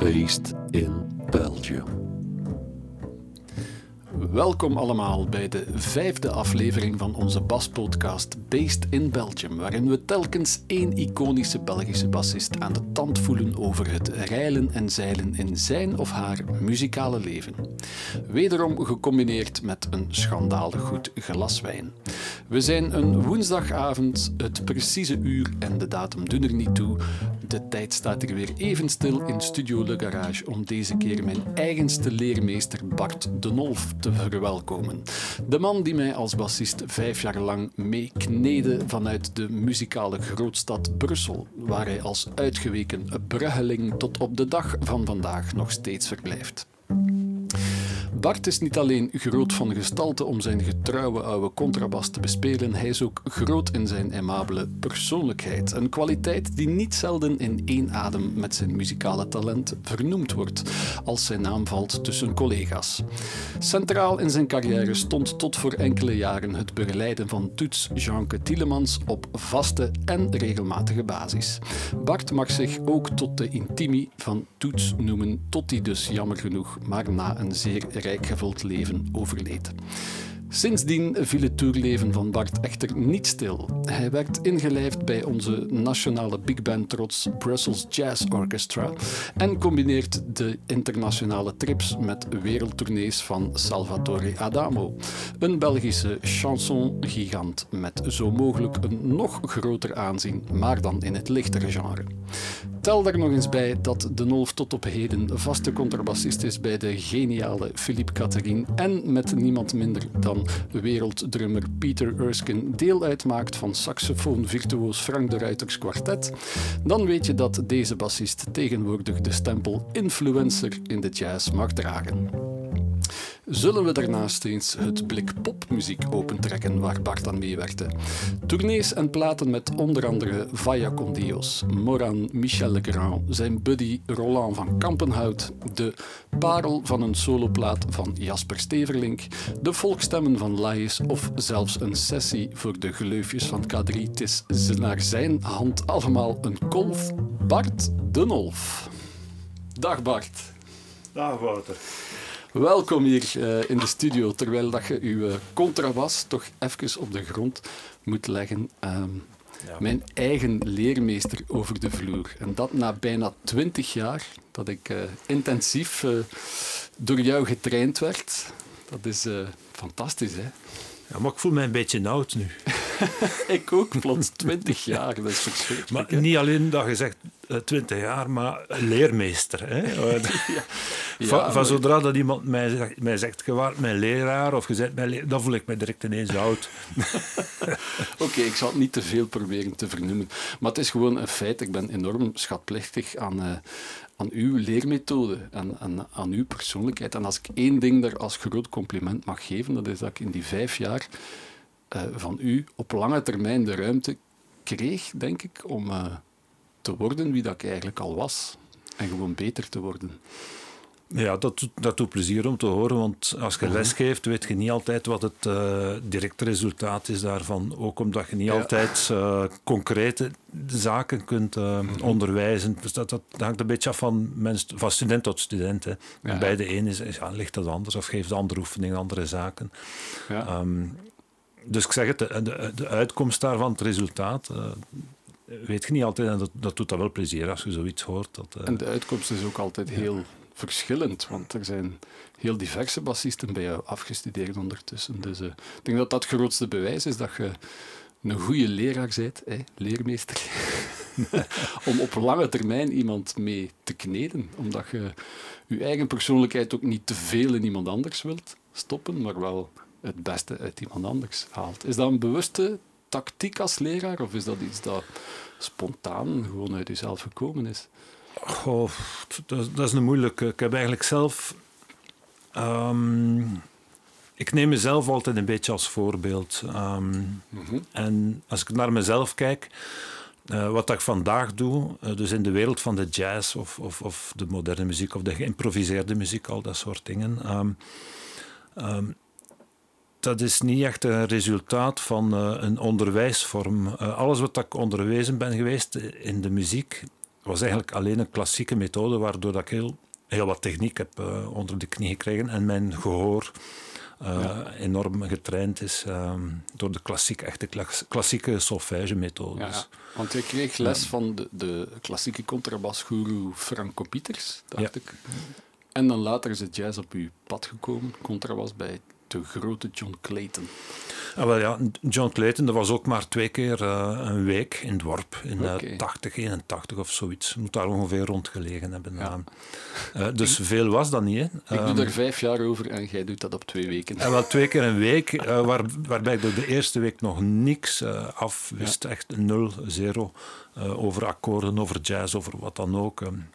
Based Welkom allemaal bij de vijfde aflevering van onze baspodcast Based in Belgium, waarin we telkens één iconische Belgische bassist aan de tand voelen over het reilen en zeilen in zijn of haar muzikale leven. Wederom gecombineerd met een schandalig goed glas wijn. We zijn een woensdagavond, het precieze uur en de datum doen er niet toe. De tijd staat er weer even stil in Studio Le Garage om deze keer mijn eigenste leermeester Bart de Nolf te verwelkomen. De man die mij als bassist vijf jaar lang meeknede vanuit de muzikale grootstad Brussel, waar hij als uitgeweken bruggeling tot op de dag van vandaag nog steeds verblijft. Bart is niet alleen groot van gestalte om zijn getrouwe oude contrabas te bespelen, hij is ook groot in zijn aimabele persoonlijkheid. Een kwaliteit die niet zelden in één adem met zijn muzikale talent vernoemd wordt, als zijn naam valt tussen collega's. Centraal in zijn carrière stond tot voor enkele jaren het begeleiden van toets Jeanke Tielemans op vaste en regelmatige basis. Bart mag zich ook tot de intimi van toets noemen, tot hij dus jammer genoeg maar na een zeer rijk gevuld leven overleed. Sindsdien viel het toerleven van Bart echter niet stil. Hij werd ingelijfd bij onze nationale big band trots Brussels Jazz Orchestra en combineert de internationale trips met wereldtournees van Salvatore Adamo, een Belgische chanson-gigant met zo mogelijk een nog groter aanzien, maar dan in het lichtere genre. Tel daar nog eens bij dat de Nolf tot op heden vaste contrabassist is bij de geniale Philippe Catherine en met niemand minder dan werelddrummer Peter Erskine deel uitmaakt van saxofoon-virtuoos Frank de Ruiters kwartet, dan weet je dat deze bassist tegenwoordig de stempel influencer in de jazz mag dragen. Zullen we daarnaast eens het blik popmuziek opentrekken waar Bart aan meewerkte? Tournees en platen met onder andere Vaya con Dios, Moran Michel Legrand, zijn buddy Roland van Kampenhout, de parel van een soloplaat van Jasper Steverlink, de volkstemmen van Laïs of zelfs een sessie voor de gleufjes van K3. Het is naar zijn hand allemaal een kolf. Bart de Nolf. Dag Bart. Dag Wouter. Welkom hier uh, in de studio, terwijl dat je je contrabas toch even op de grond moet leggen. Um, ja. Mijn eigen leermeester over de vloer. En dat na bijna twintig jaar dat ik uh, intensief uh, door jou getraind werd. Dat is fantastisch, hè? Ja, maar ik voel mij een beetje oud nu. ik ook, plots 20 jaar. Dat is verschrikkelijk. Maar niet alleen dat je zegt uh, 20 jaar, maar leermeester. Hè? ja. van, van zodra dat iemand mij zegt, mij zegt je waart mijn leraar of je bent mijn leraar, dan voel ik me direct ineens oud. Oké, ik zal het niet te veel proberen te vernoemen. Maar het is gewoon een feit. Ik ben enorm schatplichtig aan, uh, aan uw leermethode en, aan uw persoonlijkheid. En als ik één ding daar als groot compliment mag geven, dat is dat ik in die vijf jaar uh, van u op lange termijn de ruimte kreeg, denk ik, om uh, te worden wie dat ik eigenlijk al was. En gewoon beter te worden. Ja, dat doet, dat doet plezier om te horen, want als je les geeft, weet je niet altijd wat het uh, directe resultaat is daarvan. Ook omdat je niet ja. altijd uh, concrete zaken kunt uh, mm -hmm. onderwijzen. Dus dat, dat, hangt een beetje af van, mens, van student tot student. Hè. Ja. Bij de een is, is, ja, ligt dat anders of geeft andere oefeningen, andere zaken. Ja. Um, dus ik zeg het, de, de, de, uitkomst daarvan, het resultaat, weet je niet altijd. En dat, dat doet dat wel plezier als je zoiets hoort. Dat, en de uitkomst is ook altijd heel verschillend, want er zijn heel diverse bassisten bij jou afgestudeerd ondertussen. Dus uh, ik denk dat dat het grootste bewijs is dat je een goede leraar bent, hè, leermeester, om op lange termijn iemand mee te kneden, omdat je je eigen persoonlijkheid ook niet te veel in iemand anders wilt stoppen, maar wel het beste uit iemand anders haalt. Is dat een bewuste tactiek als leraar, of is dat iets dat spontaan gewoon uit jezelf gekomen is? Goh, dat, dat, is een moeilijke. Ik heb eigenlijk zelf. Um, ik neem mezelf altijd een beetje als voorbeeld. Um, mm -hmm. En als ik naar mezelf kijk, Uh, wat ik vandaag doe, uh, dus in de wereld van de jazz of, of, of, de moderne muziek of de geïmproviseerde muziek, al dat soort dingen. Um, um, dat is niet echt een resultaat van uh, een onderwijsvorm. alles wat ik onderwezen ben geweest in de muziek, was eigenlijk alleen een klassieke methode, waardoor dat ik heel, heel wat techniek heb onder de knie gekregen en mijn gehoor uh, enorm getraind is um, door de klassieke, echte klassieke solfège-methodes. Ja, want je kreeg les van de, de klassieke contrabasguru Franco Pieters, dacht ik. En dan later is het jazz op uw pad gekomen, contrabas bij de grote John Clayton. Ah, wel ja, John Clayton, dat was ook maar twee keer uh, een week in het Worp, in uh, okay. 80, 81 of zoiets. Moet daar ongeveer rondgelegen hebben. Ja. Uh, dus veel was dat niet. Hè. Ik um, doe ehm, er vijf jaar over en jij doet dat op twee weken. En wel twee keer een week, waar, waarbij ik de eerste week nog niks af wist. Ja. Echt nul, zero. over akkoorden, over jazz, over wat dan ook. Um,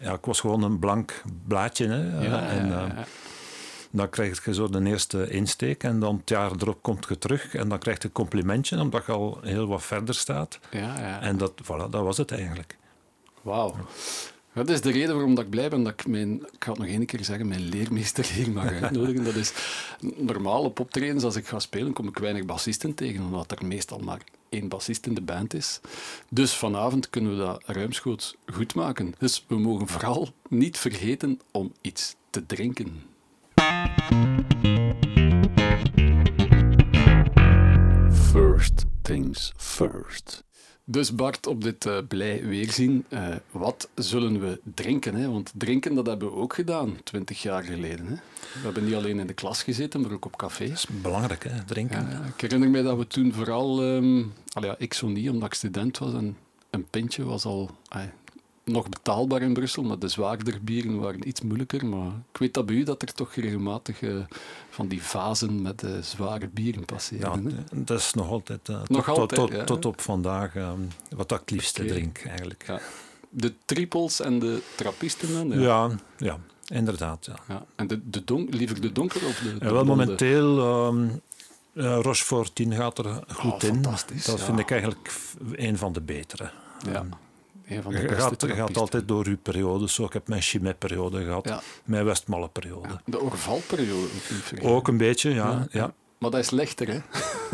ja, ik was gewoon een blank blaadje. Hè. Ja, en, ehm, dan krijg je zo de eerste insteek en dan het jaar erop komt je terug en dan krijg je een complimentje omdat je al heel wat verder staat. Ja, ja. En dat, voilà, dat was het eigenlijk. Wauw. Dat is de reden waarom dat ik blij ben dat ik mijn, ik ga het nog één keer zeggen, mijn leermeester hier mag uitnodigen. Dat is normaal op optredens, als ik ga spelen, kom ik weinig bassisten tegen, omdat er meestal maar één bassist in de band is. Dus vanavond kunnen we dat ruimschoots goed maken. Dus we mogen vooral niet vergeten om iets te drinken. First things first. Dus Bart, op dit uh, blij weerzien, uh, wat zullen we drinken? Hè? Want drinken, dat hebben we ook gedaan, twintig jaar geleden. Hè? We hebben niet alleen in de klas gezeten, maar ook op café. Dat is belangrijk, hè? drinken. Ja, ik herinner me dat we toen vooral... Um, ja, ik zo niet, omdat ik student was en een pintje was al nog betaalbaar in Brussel, maar de zwaarder bieren waren iets moeilijker. Maar ik weet dat bij u dat er toch regelmatig uh, van die vazen met uh, zware bieren passeren. Ja, dat is nog altijd, uh, nog tot, altijd tot, ja. tot, op vandaag wat ik het liefste okay. drink eigenlijk. Ja. De triples en de trappisten dan? Ja, ja, inderdaad. Ja. ja. En de, de don liever de donkere of de, de wel, momenteel... Um, uh, Rochefort 10 gaat er goed oh, in. Dat vind ik eigenlijk een van de betere. Ja. Um, van de je gaat, altijd door je periodes. Zo, ik heb mijn Chimay-periode gehad, ja. mijn Westmalle-periode. Ja, de Orval-periode. Ook een beetje, ja. ja. Maar dat is lichter, hè?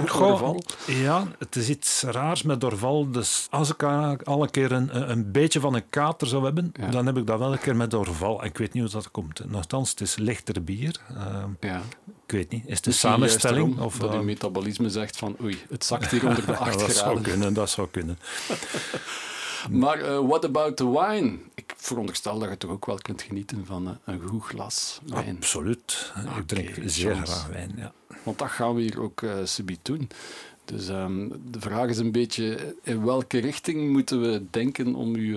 Goh, ja, het is iets raars met Orval. Dus als ik al een keer een, een beetje van een kater zou hebben, dan heb ik dat wel een keer met Orval. En ik weet niet hoe dat komt. Nochtans, het is lichter bier. Uh, ja. Ik weet niet. Is het een samenstelling? Of, dat uh, metabolisme zegt van oei, het zakt hier onder de 8 graden. Dat zou kunnen, dat zou kunnen. Maar uh, what about the wine? Ik veronderstel dat je toch ook wel kunt genieten van uh, een goed glas wijn. Absoluut. Okay, ik drink zeer graag wijn, ja. Want dat gaan we hier ook uh, subiet doen. Dus um, de vraag is een beetje, in welke richting moeten we denken om u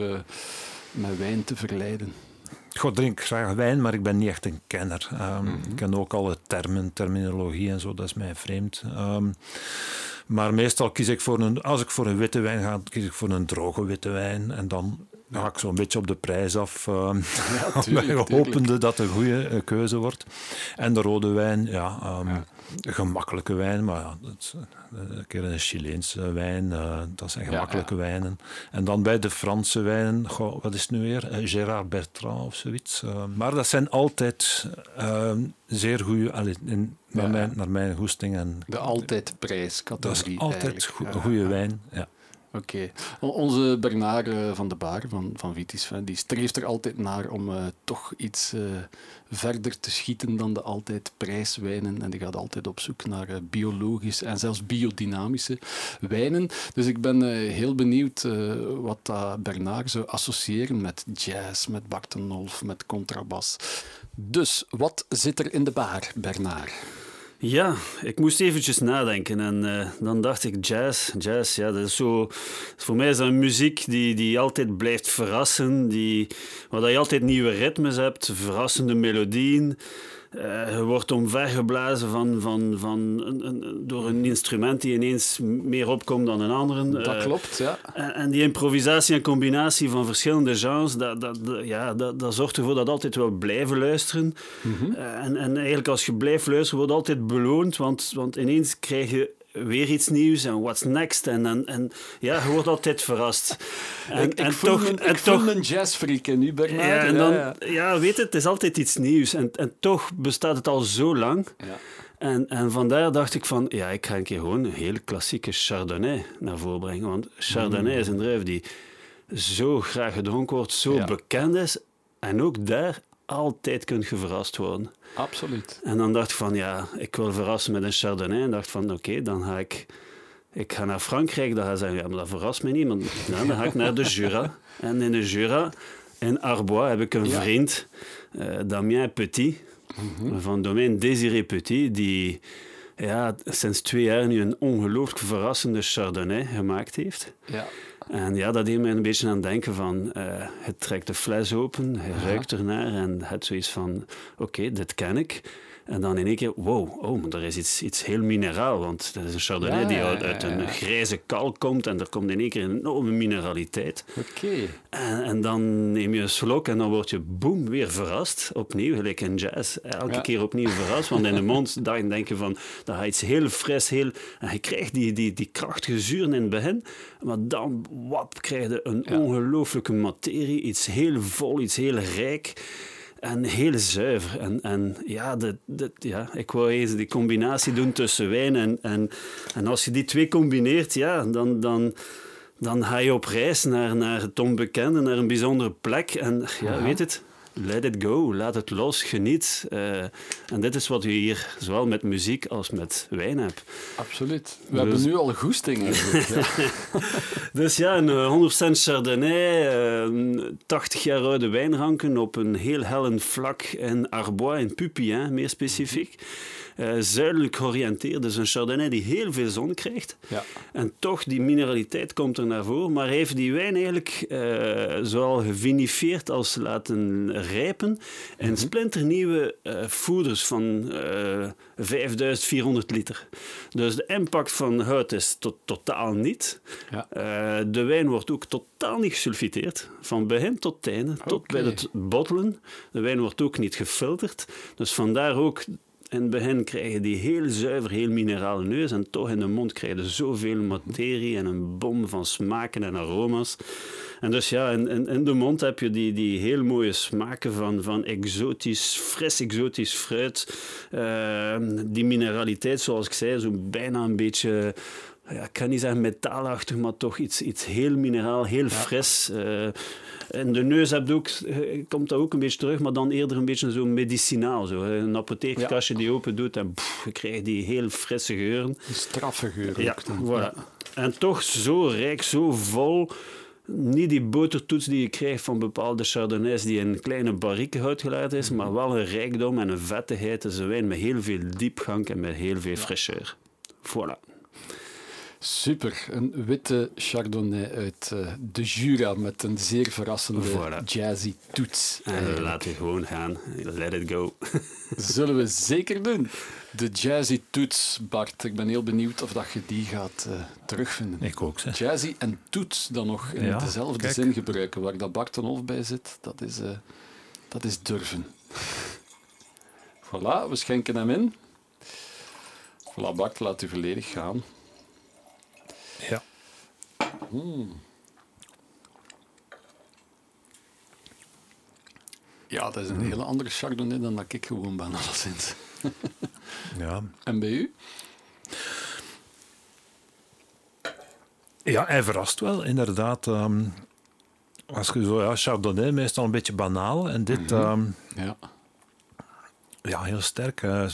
met wijn te verleiden? Ik drink graag wijn, maar ik ben niet echt een kenner. Um, mm -hmm. Ik ken ook alle termen, terminologie en zo, dat is mij vreemd. Um, maar meestal kies ik voor een, als ik voor een witte wijn ga, kies ik voor een droge witte wijn. En dan ga ik zo'n beetje op de prijs af, uh, ja, tuurlijk, hopende dat het een goede eh, keuze wordt. En de rode wijn, ja, um, ja. gemakkelijke wijn, maar ja, dat, eh, een keer een Chileense wijn, uh, dat zijn gemakkelijke ja, wijnen. En dan bij de Franse wijnen, goh, wat is het nu weer? Uh, Gérard Bertrand of zoiets. Maar dat zijn altijd zeer goede, naar, mijn, naar mijn goesting. En, de altijd prijscategorie. Dat is altijd goede wijn, ja. Oké. Onze Bernard uh, van de Baar van, van Vitis, die streeft er altijd naar om uh, toch iets uh, verder te schieten dan de altijd prijswijnen. En die gaat altijd op zoek naar biologische en zelfs biodynamische wijnen. Dus ik ben heel benieuwd wat Bernard zou associëren met jazz, met Bartenolf, met contrabas. Dus wat zit er in de baar, Bernard? Ja, ik moest eventjes nadenken en uh, dan dacht ik jazz. Jazz, ja, dat is zo... Voor mij is dat muziek die, die altijd blijft verrassen, die, waar je altijd nieuwe ritmes hebt, verrassende melodieën. Je wordt omvergeblazen van, van, van een, een, door een instrument die ineens meer opkomt dan een andere. Dat uh, klopt, ja. En, en, die improvisatie en combinatie van verschillende genres, dat, dat, ja, dat, dat zorgt ervoor dat altijd wel blijven luisteren. Mm -hmm. uh, en, en eigenlijk als je blijft luisteren, wordt altijd beloond, want, want ineens krijg je weer iets nieuws en what's next. En, en, en ja, je wordt altijd verrast. En, ik, en toch, een, en toch, een jazzfreak in u, Bernard. Ja, en dan, ja, ja, weet het, het is altijd iets nieuws. En, en toch bestaat het al zo lang. Ja. En, en vandaar dacht ik van, ja, ik ga een keer gewoon een hele klassieke Chardonnay naar voren brengen. Want Chardonnay mm. is een druif die zo graag gedronken wordt, zo bekend is. En ook daar altijd kunt je verrast worden. Absoluut. En dan dacht ik van, ja, ik wil verrassen met een Chardonnay. En dacht van, oké, dan ga ik... Ik ga naar Frankrijk, dan ga ik zeggen, ja, maar dat verrast me niet. Maar nou, dan ga ik naar de Jura. En in de Jura, in Arbois, heb ik een vriend, uh, Damien Petit, mhm. van domein Désiré Petit, die ja, sinds twee jaar nu een ongelooflijk verrassende Chardonnay gemaakt heeft. Ja. En ja, dat deed mij een beetje aan het denken van, uh, het trekt de fles open, hij ruikt ernaar en het zoiets van, oké, dit ken ik. En dan in één keer, wow, oh, maar er is iets, iets heel mineraal. Want dat is een chardonnay die uit, een grijze kalk komt en er komt in één keer een enorme mineraliteit. Oké. En, en, dan neem je een slok en dan word je, boem, weer verrast. Opnieuw, gelijk in jazz. Elke keer opnieuw verrast. Want in de mond dan denk je van, dat gaat iets heel fris, heel... En je krijgt die, die, die krachtige zuren in het begin. Maar dan, wap, krijg je een ongelooflijke materie. Iets heel vol, iets heel rijk. En heel zuiver. En, en ja, de, de, ja, ik wou eens die combinatie doen tussen wijn en, en, en als je die twee combineert, ja, dan, dan, dan ga je op reis naar, naar het onbekende, naar een bijzondere plek. En ja, weet het, let it go, laat het los, geniet. Uh, en dit is wat je hier zowel met muziek als met wijn hebt. Absoluut. We dus... hebben nu al goesting. ja. dus ja, een 100% Chardonnay, uh, 80 jaar oude wijnranken op een heel hellend vlak in Arbois, in hè, meer specifiek uh, zuidelijk georiënteerd. Dus een Chardonnay die heel veel zon krijgt. Ja. En toch, die mineraliteit komt er naar voren. Maar heeft die wijn eigenlijk uh, zowel gevinifeerd als laten rijpen. En mm -hmm. splinternieuwe uh, voeders van 5400 liter. Dus de impact van hout is to totaal niet. Ja. de wijn wordt ook totaal niet gesulfiteerd. Van begin tot einde, tot bij het bottelen. De wijn wordt ook niet gefilterd. Dus vandaar ook in het begin krijg je die heel zuiver, heel minerale neus en toch in de mond krijg je zoveel materie en een bom van smaken en aroma's. En dus ja, in, in, de mond heb je die, die heel mooie smaken van, van exotisch, fris exotisch fruit. Uh, die mineraliteit, zoals ik zei, zo bijna een beetje ja, ik kan niet zeggen metaalachtig, maar toch iets, iets heel mineraal, heel fris. Uh, en de neus hebt ook, eh, komt dat ook een beetje terug, maar dan eerder een beetje zo medicinaal. Zo. Een apotheekkastje die open doet en pff, je krijgt die heel frisse geuren. Een straffe geur ja, Voilà. En toch zo rijk, zo vol niet die botertoets die je krijgt van bepaalde chardonnays die in kleine barrieken uitgelaten is, maar wel een rijkdom en een vettigheid. Het is een wijn met heel veel diepgang en met heel veel fraîcheur. Voilà. Super, een witte Chardonnay uit uh, de Jura met een zeer verrassende jazzy toets. En laat je gewoon gaan, let it go. Zullen we zeker doen. De jazzy toets, Bart. Ik ben heel benieuwd of dat je die gaat uh, terugvinden. Ik ook, zeg. Jazzy en toets dan nog in dezelfde zin gebruiken. Waar dat Bart een Hof bij zit, dat is, uh, dat is durven. voilà, we schenken hem in. Voilà, Bart, laat u volledig gaan. Ja. Hmm. Ja, dat is een hele andere chardonnay dan dat ik gewoon ben, alleszins. ja. En bij u? Ja, hij verrast wel, inderdaad. Um, als je zo, ja, Chardonnay meestal een beetje banaal. En dit, mm -hmm. ja. ja, heel sterk. Uh,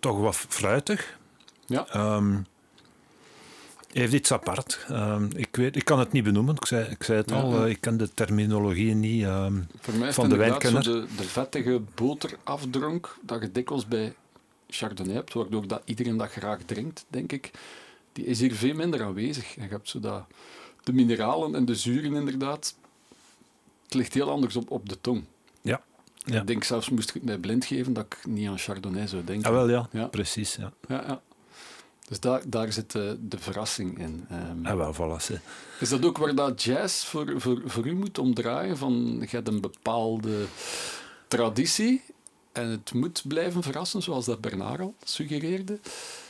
toch wat fruitig. Ja. Um, heeft iets apart. Uh, ik, weet, ik kan het niet benoemen, ik zei, ik zei het al, uh, ik ken de terminologie niet uh, Voor mij van de wijnkenner. De, de vettige boterafdronk dat je dikwijls bij Chardonnay hebt, waardoor dat iedereen dat graag drinkt, denk ik, die is hier veel minder aanwezig. En je hebt zo dat, de mineralen en de zuren inderdaad, het ligt heel anders op, op de tong. Ja. ja. Ik denk zelfs, moest ik het mij blind geven, dat ik niet aan Chardonnay zou denken. Ah, wel ja, ja. precies. Ja. Ja, ja. Dus daar, daar zit de, de verrassing in. Um, ah, wel, voilà. Is dat ook waar dat jazz voor, voor, voor u moet omdraaien? Van, je hebt een bepaalde traditie En het moet blijven verrassen, zoals dat Bernard al suggereerde.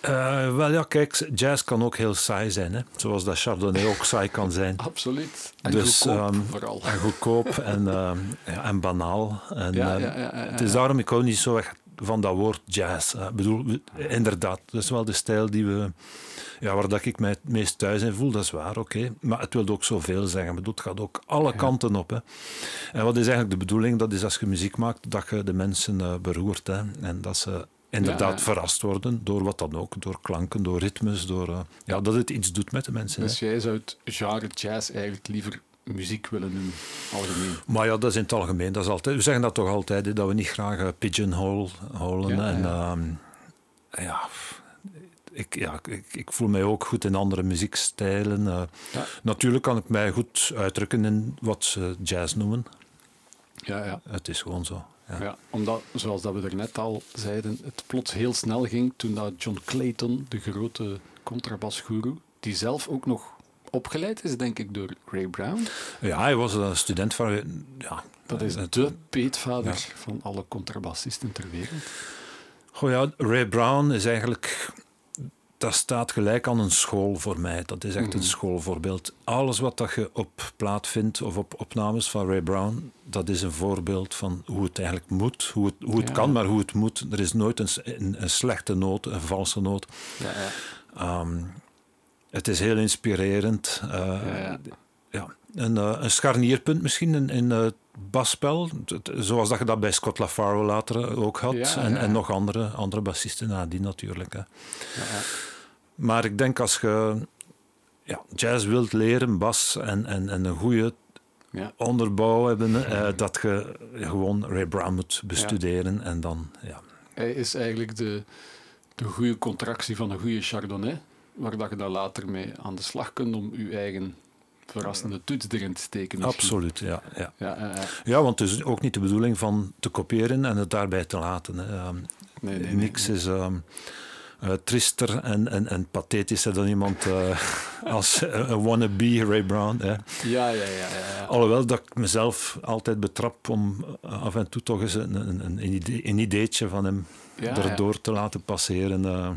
Uh, wel ja, kijk, jazz kan ook heel saai zijn. Hè? Zoals dat Chardonnay ook saai kan zijn. Absoluut. En dus, goedkoop um, vooral. En goedkoop en, uh, ja, en banaal. En, ja, ja, het is daarom, ik hou niet zo echt van dat woord jazz. Ik bedoel, inderdaad, dat is wel de stijl die we, ja, waar dat ik mij het meest thuis in voel, dat is waar, oké. Maar het wil ook zoveel zeggen. Bedoel, het gaat ook alle kanten op. Hè. En wat is eigenlijk de bedoeling? Dat is als je muziek maakt, dat je de mensen uh, beroert. Hè. En dat ze inderdaad verrast worden door wat dan ook. Door klanken, door ritmes, door, uh, ja, dat het iets doet met de mensen. Dus jij zou het genre jazz eigenlijk liever muziek willen doen, algemeen. Maar ja, dat is in het algemeen. Dat is altijd, we zeggen dat toch altijd, dat we niet graag uh, pigeonholen. Ja, en ja. Um, ja, ik, ja ik, ik, voel mij ook goed in andere muziekstijlen. Uh, ja. Natuurlijk kan ik mij goed uitdrukken in wat ze jazz noemen. Ja, ja. Het is gewoon zo. Ja. ja. omdat, zoals dat we er net al zeiden, het plots heel snel ging toen dat John Clayton, de grote contrabasguru, die zelf ook nog opgeleid is, denk ik, door Ray Brown. Ja, hij was een student van... Ja, dat is de peetvader ja. van alle contrabassisten ter wereld. Goh ja, Ray Brown is eigenlijk... Dat staat gelijk aan een school voor mij. Dat is echt mm -hmm. een mhm. schoolvoorbeeld. Alles wat dat je op plaat vindt of op opnames van Ray Brown, dat is een voorbeeld van hoe het eigenlijk moet. Hoe het, hoe het ja. kan, maar hoe het moet. Er is nooit een, een, een slechte noot, een valse noot. Ja, ja. Um, het is heel inspirerend. Uh, ja, ja. ja. Een, uh, een scharnierpunt misschien in, in het basspel, zoals dat je dat bij Scott LaFaro later ook had. Ja, en, en, nog andere, andere bassisten nadien natuurlijk. Hè. Maar ik denk als je ja, jazz wilt leren, bas en, en, en een goede onderbouw hebben, uh, dat je gewoon Ray Brown moet bestuderen en dan... Ja. Hij is eigenlijk de, de goede contractie van een goede Chardonnay waar dat je dan later mee aan de slag kunt om je eigen verrassende toets erin te steken. Misschien. Absoluut, ja. Ja. Ja, uh, ja, want het is ook niet de bedoeling van te kopiëren en het daarbij te laten. Hè. Um, nee, nee, niks nee, is um, uh, triester en, en, en pathetischer dan iemand uh, als een wannabe Ray Brown. Hè. Ja, ja, ja, ja. Alhoewel dat ik mezelf altijd betrap om af en toe toch eens een, een, een, idee, een ideetje van hem ja, erdoor ja. te laten passeren. Uh,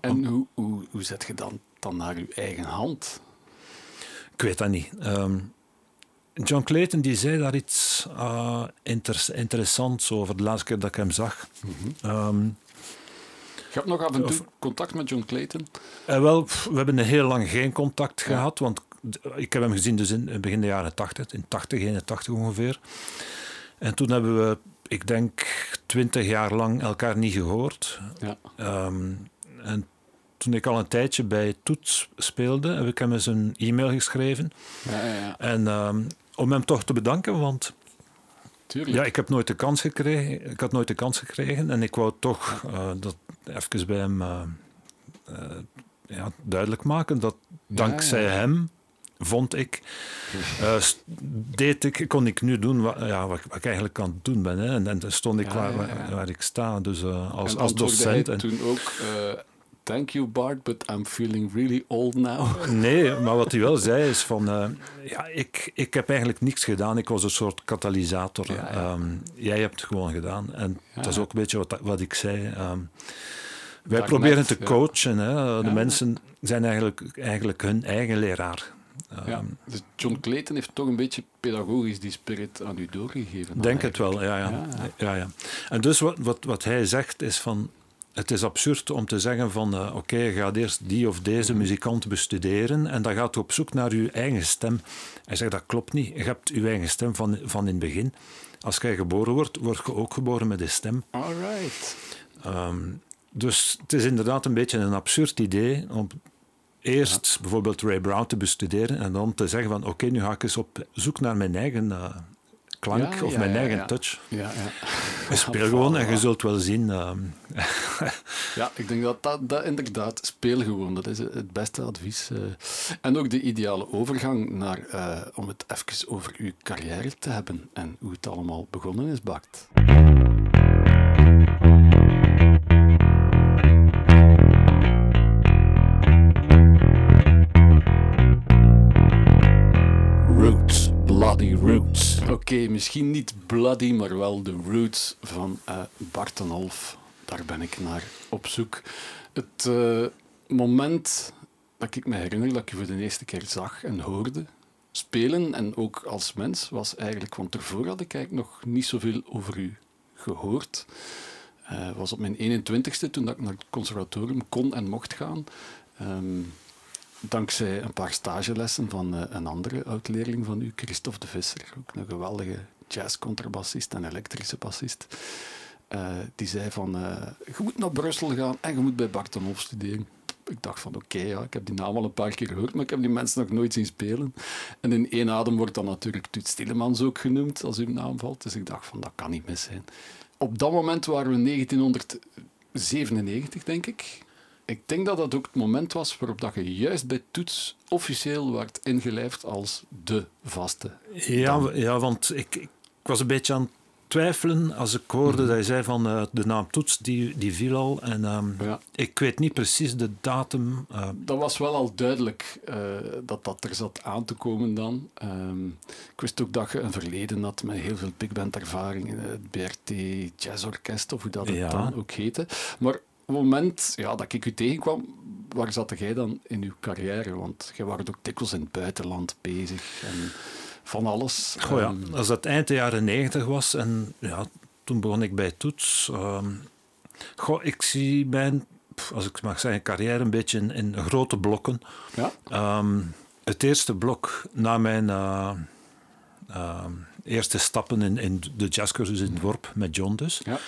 en hoe, hoe, hoe zet je dan, dan naar je eigen hand? Ik weet dat niet. Um, John Clayton die zei daar iets uh, inter interessants over de laatste keer dat ik hem zag. Mm -hmm. um, je hebt nog af en toe of, contact met John Clayton? Uh, wel, we hebben heel lang geen contact ja. gehad, want ik heb hem gezien dus in begin de jaren 80, in 80, 81 ongeveer. En toen hebben we ik denk, twintig jaar lang elkaar niet gehoord. Ja. Um, en toen ik al een tijdje bij Toets speelde, heb ik hem eens een e-mail geschreven. Ja, ja, ja. En um, om hem toch te bedanken, want Tuurlijk. ja, ik heb nooit de kans gekregen. Ik had nooit de kans gekregen en ik wou toch uh, dat even bij hem uh, uh, ja, duidelijk maken dat dankzij hem vond ik, uh, deed ik, kon ik nu doen wat, ja, wat, wat ik eigenlijk aan het doen ben. Hè. En, en dan stond ik ja, waar, ja, waar, ik sta, dus uh, als, en als docent. En toen ook, uh, thank you Bart, but I'm feeling really old now. Nee, maar wat hij wel zei is van, ja, ik, ik heb eigenlijk niks gedaan. Ik was een soort katalysator. Um, jij hebt het gewoon gedaan. En dat is ook een beetje wat, wat ik zei. Um, wij proberen net, te coachen. Hè. De mensen zijn eigenlijk, eigenlijk hun eigen leraar. Ja, dus John Clayton heeft toch een beetje pedagogisch die spirit aan u doorgegeven. Denk het wel, ja ja. ja. ja, ja. En dus wat, wat, wat hij zegt is van... Het is absurd om te zeggen van... Uh, Oké, okay, je gaat eerst die of deze mhm. muzikant bestuderen en dan gaat je op zoek naar je eigen stem. Hij zegt, dat klopt niet. Je hebt je eigen stem van, van in het begin. Als jij geboren wordt, word je ook geboren met een stem. All right. Um, dus het is inderdaad een beetje een absurd idee om eerst ja. bijvoorbeeld Ray Brown te bestuderen en dan te zeggen van oké, okay, nu ga ik eens op zoek naar mijn eigen uh, klank ja, of ja, mijn eigen touch. Ja, ja. Speel gewoon en je zult wel zien. Uh, ja, ik denk dat, dat dat inderdaad, speel gewoon, dat is het beste advies. Uh, en ook de ideale overgang naar, uh, om het even over uw carrière te hebben en hoe het allemaal begonnen is, Bart. Bloody Roots. Oké, misschien niet Bloody, maar wel de Roots van uh, Bart. Daar ben ik naar op zoek. Het uh, moment dat ik me herinner dat ik je voor de eerste keer zag en hoorde spelen, en ook als mens, was eigenlijk, want ervoor had ik eigenlijk nog niet zoveel over u gehoord. Uh, was op mijn 21ste, toen dat ik naar het conservatorium kon en mocht gaan. Um, dankzij een paar stagelessen van uh, een andere oud-leerling van u, Christophe de Visser, ook een geweldige jazzcontrabassist en elektrische bassist. Uh, die zei van, je moet naar Brussel gaan en je moet bij Bartonov studeren ik dacht van oké, ja, ik heb die naam al een paar keer gehoord, maar ik heb die mensen nog nooit zien spelen. En in één adem wordt dan natuurlijk Toet Stillemans ook genoemd als uw naam valt. Dus ik dacht van dat kan niet mis zijn. Op dat moment waren we 1997, denk ik. Ik denk dat dat ook het moment was waarop dat je juist bij Toets officieel werd ingelijfd als de vaste. Ja, ja want ik, ik was een beetje aan twijfelen als ik hoorde mhm. dat je zei van uh, de naam Toets, die, die viel al. En um, ja. ik weet niet precies de datum. Uh. Dat was wel al duidelijk uh, dat dat er zat aan te komen dan. Um, ik wist ook dat je een verleden had met heel veel big band ervaring. Het BRT Jazz Orkest, of hoe dat het dan ook heette. Maar het moment ja, dat ik u tegenkwam, waar zat jij dan in uw carrière? Want jij was ook dikwijls in het buitenland bezig. En van alles. Goh, ja. Ehm, als dat eind de jaren negentig was en ja, toen begon ik bij Toets. Um, goh, ik zie mijn, als ik mag zeggen, carrière een beetje in, in grote blokken. Ja. Um, het eerste blok na mijn uh, uh, eerste stappen in, in de jazzcursus in Worp met John dus. Ja.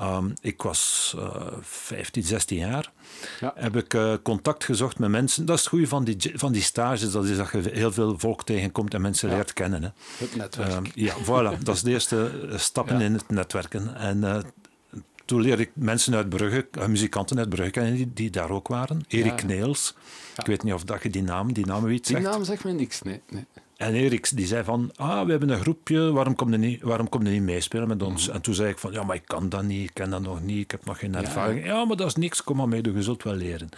Um, ik was uh, 15, 16 jaar. Ja. Heb ik uh, contact gezocht met mensen. Dat is het goede van die, van die stages. Dat is dat je heel veel volk tegenkomt en mensen ja. leert kennen. Hè. Het netwerk. Um, ja, voilà. Dat is de eerste eh, stappen in het netwerken. En uh, toen leerde ik mensen uit Brugge, muzikanten uit Brugge kennen, die, die daar ook waren. Erik Neels. Ik weet niet of dat je die naam, die naam weet Die naam zegt me niks, nee. nee. En Erik die zei van, ah, we hebben een groepje, waarom kom je niet, waarom kom je niet meespelen met ons? Mhm. En toen zei ik van, ja, maar ik kan dat niet, ik ken dat nog niet, ik heb nog geen ervaring. Ja, maar dat is niks, kom maar mee, je zult wel leren.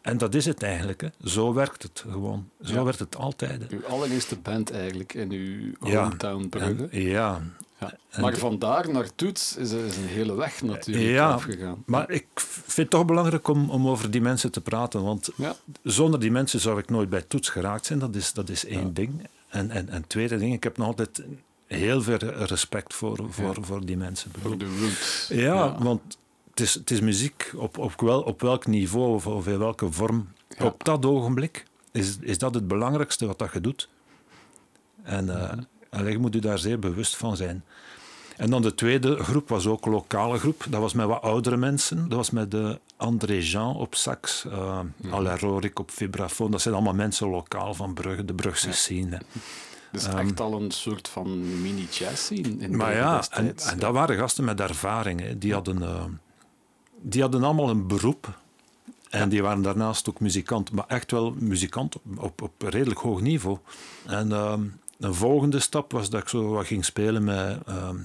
En dat is het eigenlijk. Hè. Zo werkt het gewoon. Zo ja. werkt het altijd. Uw allereerste band eigenlijk in uw hometown Brugge. ja. ja. Maar vandaar naar Toets is, is een hele weg natuurlijk ja, afgegaan. Maar ik vind het toch belangrijk om, om over die mensen te praten. Want zonder die mensen zou ik nooit bij Toets geraakt zijn. Dat is, dat is één ding. En, en, en tweede ding, ik heb nog altijd heel veel respect voor, voor, voor die mensen. Voor de roots. Ja, want het is, het is muziek op, op, wel, op welk niveau of, of in welke vorm. Op dat ogenblik is, is dat het belangrijkste wat dat je doet. En uh, je moet je daar zeer bewust van zijn. En dan de tweede groep was ook een lokale groep. Dat was met wat oudere mensen. Dat was met de André Jean op sax, uh, Alain Rorik op vibrafoon. Dat zijn allemaal mensen lokaal van Brugge, de Brugse scene. Dus um, echt al een soort van mini-jazz in Maar ja, en, en, dat waren gasten met ervaring. Hè. Die, hadden, uh, die hadden allemaal een beroep. En die waren daarnaast ook muzikant, maar echt wel muzikant op, op, op redelijk hoog niveau. En uh, een volgende stap was dat ik zo wat ging spelen met ehm,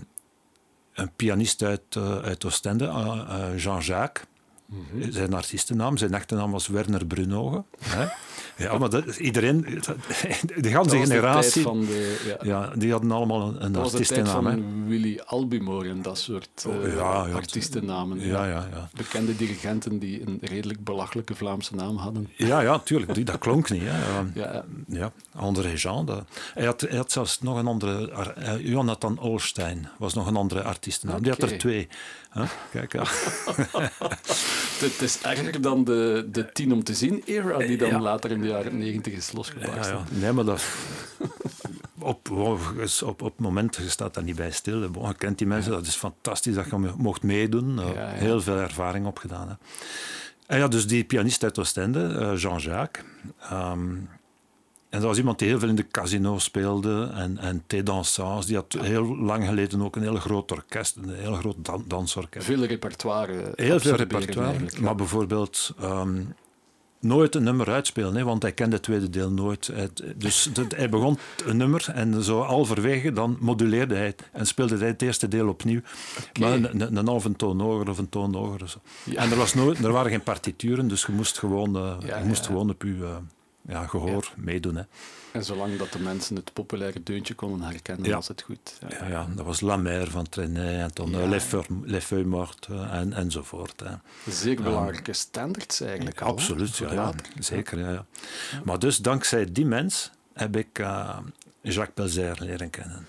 een pianist uit, uh, uit Oostende, uh, Jean-Jacques. Mhm. Zijn artiestennaam, zijn echte naam was Werner Brunoge. Ja, maar dat, iedereen, de hele generatie, de de, ja. ja. die hadden allemaal een, een artiestennaam. Dat van Willy Albimore en dat soort uh, ja, artiestennamen. Ja, ja, ja. Bekende dirigenten die een redelijk belachelijke Vlaamse naam hadden. Ja, ja, tuurlijk. Dat klonk niet. Hè. ja. ja, André Jean. Dat. Hij, had, hij had zelfs nog een andere... Uh, Jonathan Olstein was nog een andere artiestennaam. Okay. Die had er twee. Huh? Kijk, ja. het is erger dan de, de tien om te zien era, die dan later in de jaren negentig is. Ja, ja. Nee, maar dat... op, op, op het moment, je staat daar niet bij stil. je kent die mensen, dat is fantastisch dat je mocht meedoen. Heel veel ervaring opgedaan. Hè. En ja, dus die pianist uit Oostende, eh, Jean-Jacques... Um, en dat was iemand die heel veel in de casino speelde en, en T. Dansans. Die had heel lang geleden ook een heel groot orkest, een heel groot dan, dansorkest. Veel repertoire. Heel veel repertoire. Maar bijvoorbeeld um, nooit een nummer uitspelen, hè, want hij kende het tweede deel nooit. Dus hij begon een nummer en zo halverwege dan moduleerde hij het en speelde hij het eerste deel opnieuw. Okay. Maar een, een, een halve toon hoger of een toon hoger. Zo. Ja. En er, was nooit, er waren geen partituren, dus je moest gewoon, uh, ja, je moest gewoon op je... Uh, ja, gehoor meedoen. Hè. En zolang dat de mensen het populaire deuntje konden herkennen, was het goed. Ja. ja, dat was La Mer van Trenet en dan ja. Les, Feuilles, Mortes en, enzovoort. Hè. Zeer belangrijke standards eigenlijk. Al, absoluut, ja, zeker. Ja, ja. Maar dus dankzij die mens heb ik uh, Jacques Pelzer leren kennen.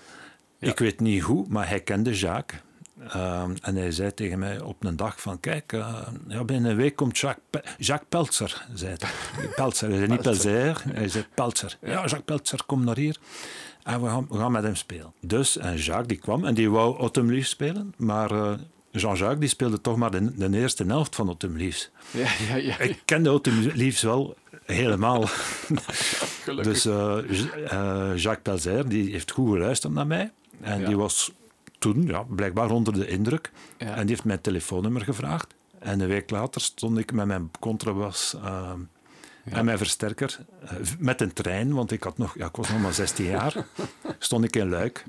Ik weet niet hoe, maar hij kende Jacques. Uh, en hij zei tegen mij op een dag van, kijk, uh, ja, binnen een week komt Jacques, Pe Jacques Peltzer. Zei Peltzer, hij zei niet Pelzer, hij zei Peltzer. Ja, Jacques Peltzer, kom naar hier. En we gaan, we gaan met hem spelen. Dus, en Jacques die kwam en die wou Autumn Leaves spelen, maar uh, Jean-Jacques die speelde toch maar de, de eerste helft van Autumn Leaves. Ja, ja, ja. Ik kende Autumn Leaves wel helemaal. dus uh, Jacques Pelzer die heeft goed geluisterd naar mij. En die was toen ja, blijkbaar onder de indruk. Ja. En die heeft mijn telefoonnummer gevraagd. En een week later stond ik met mijn contrabas uh, ja. en mijn versterker uh, met een trein, want ik, had nog, ja, ik was nog maar 16 jaar, stond ik in Luik.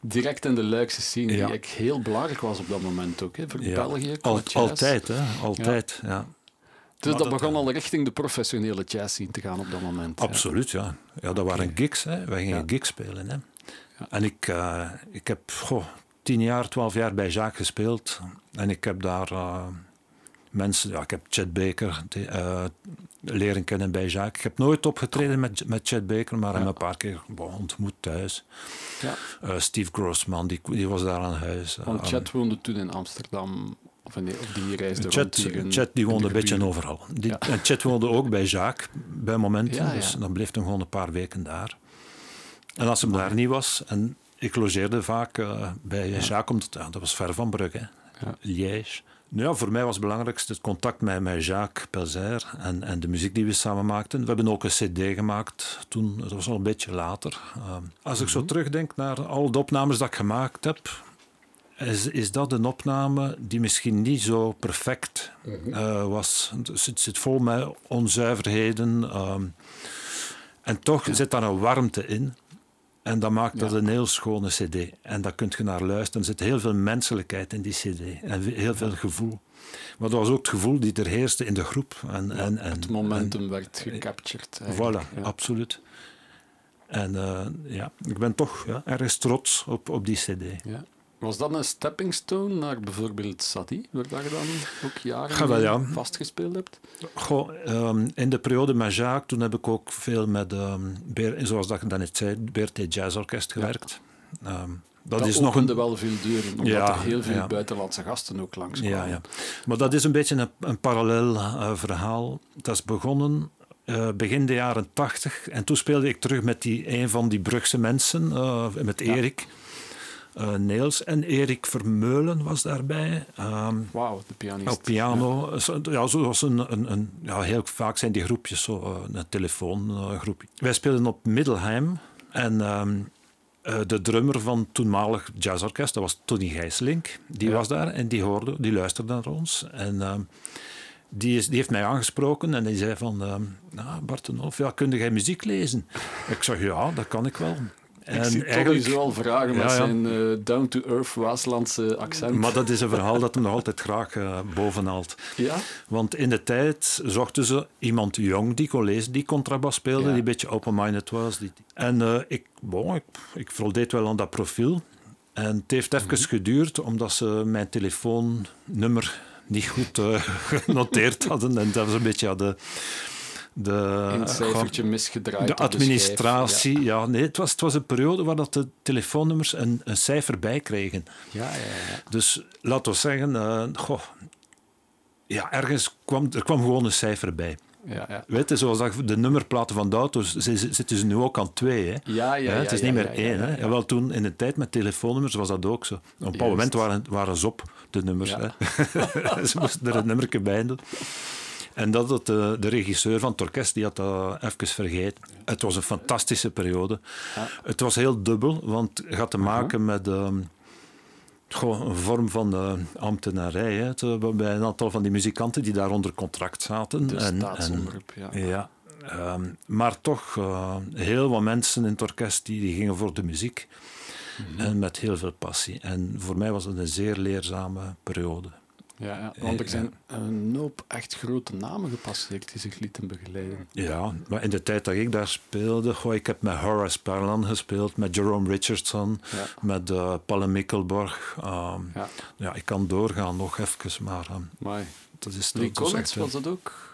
Direct in de Luikse scene, die ik heel belangrijk was op dat moment ook, hè, voor België. Al, altijd, hè? altijd. Ja. Dus dat, dat begon al richting de professionele jazz scene te gaan op dat moment. Absoluut, ja. Ja, dat waren gigs, hè. wij gingen gigs spelen. Hè. En ik, uh, ik heb goh, tien jaar, twaalf jaar bij Jacques gespeeld. En ik heb daar uh, mensen... Ja, ik heb Chet Baker die, uh, leren kennen bij Jacques. Ik heb nooit opgetreden met, met Chet Baker, maar ja. hem een paar keer bon, ontmoet thuis. Ja. Steve Grossman, die, die was daar aan huis. Want Chet woonde toen in Amsterdam... Of, in die, of die reisde Chet, in, Chet die woonde een beetje overal. Die, ja. En Chet woonde ook bij Jacques, bij momenten. Ja, dus dan bleef hij gewoon een paar weken daar. En als hem daar niet was, en ik logeerde vaak uh, bij ja. Jacques, omdat, ja, dat was ver van Brugge, ja. Liège. Nou ja, voor mij was het belangrijkste het contact met, met Jacques Pelzer en, en de muziek die we samen maakten. We hebben ook een cd gemaakt toen, dat was al een beetje later. Uh, als ik zo mm -hmm. terugdenk naar al de opnames dat ik gemaakt heb, is, is dat een opname die misschien niet zo perfect mm -hmm. uh, was. Het zit, zit, vol met onzuiverheden. en toch ja. zit daar een warmte in. En dat maakt dat ja. een heel schone cd. En daar kunt je naar luisteren. Er zit heel veel menselijkheid in die cd. En heel veel gevoel. Maar dat was ook het gevoel die er heerste in de groep. En, ja, en, en, het momentum en, werd gecaptured. Voilà, ja. absoluut. En uh, ja, ik ben toch ja, ergens trots op, op die cd. Ja. Was dat een stepping stone naar bijvoorbeeld Satie, waar je dan ook jaren ja, wel, ja. vastgespeeld hebt? Goh, um, in de periode met Jacques, toen heb ik ook veel met, um, Beer, zoals dat je dan net zei, BRT Jazz Orkest gewerkt. Ja. Um, dat, dat is nog een... wel veel deuren, omdat ja, er heel veel ja. buitenlandse gasten ook langskwamen. Ja, ja. Maar dat is een beetje een, een parallel uh, verhaal. Dat is begonnen uh, begin de jaren tachtig. En toen speelde ik terug met die, een van die Brugse mensen, uh, met Erik. Ja. Uh, Niels en Erik Vermeulen was daarbij. Um, Wauw, de pianist. Op piano. Ja, ja zoals een, een, een, ja, heel vaak zijn die groepjes zo, uh, een telefoongroepje. Wij speelden op Middelheim en um, de drummer van toenmalig jazzorkest, dat was Tony Gijslink, die ja. was daar en die hoorde, die luisterde naar ons. En um, die, is, die heeft mij aangesproken en die zei van, nou, Bartenhoff, ja, kun jij muziek lezen? Ik zeg, ja, dat kan ik wel. En ik zie eigenlijk zo al vragen met ja, ja. zijn uh, down-to-earth Waaslandse accent. Maar dat is een verhaal dat hem nog altijd graag uh, bovenhaalt. Ja? Want in de tijd zochten ze iemand jong die kon lezen, die contrabas speelde, ja. die een beetje open-minded was. Die... En uh, ik, bon, ik, ik voldeed wel aan dat profiel. En het heeft even mm -hmm. geduurd, omdat ze mijn telefoonnummer niet goed genoteerd hadden. En dat was een beetje ja, de een cijfertje misgedraaid. De administratie, de ja. nee, het was, het was een periode waar dat de telefoonnummers een, een cijfer bij kregen. Ja, ja, ja. Dus laten we zeggen, uh, goh, ja, ergens kwam er kwam gewoon een cijfer bij. Ja, ja. Weet je, zoals dat, de nummerplaten van de auto's zitten ze nu ook aan twee. Hè? Ja, ja, ja, het is niet meer één. Hè? En wel toen in de tijd met telefoonnummers was dat ook zo. Op een bepaald moment waren, waren ze op, de nummers. Hè? ze moesten er een nummertje bij doen. En dat had de, de, regisseur van het orkest, die had dat even vergeten. Het was een fantastische periode. Ja. Het was heel dubbel, want het had te maken uh -huh. met um, goh, een vorm van uh, ambtenarij. Hè. Het, bij een aantal van die muzikanten die daar onder contract zaten. De en, staatsomroep, ja. ja um, maar toch uh, heel wat mensen in het orkest die, die gingen voor de muziek. Mm -hmm. En met heel veel passie. En voor mij was het een zeer leerzame periode. Ja, ja, want er zijn een hoop echt grote namen gepasseerd die zich lieten begeleiden. Ja, maar in de tijd dat ik daar speelde, goh, ik heb met Horace Parlan gespeeld, met Jerome Richardson, Ja. met uh, Palle Mikkelborg. Ehm, Ja. ja, ik kan doorgaan nog even, maar Maar dat is echt was dat ook?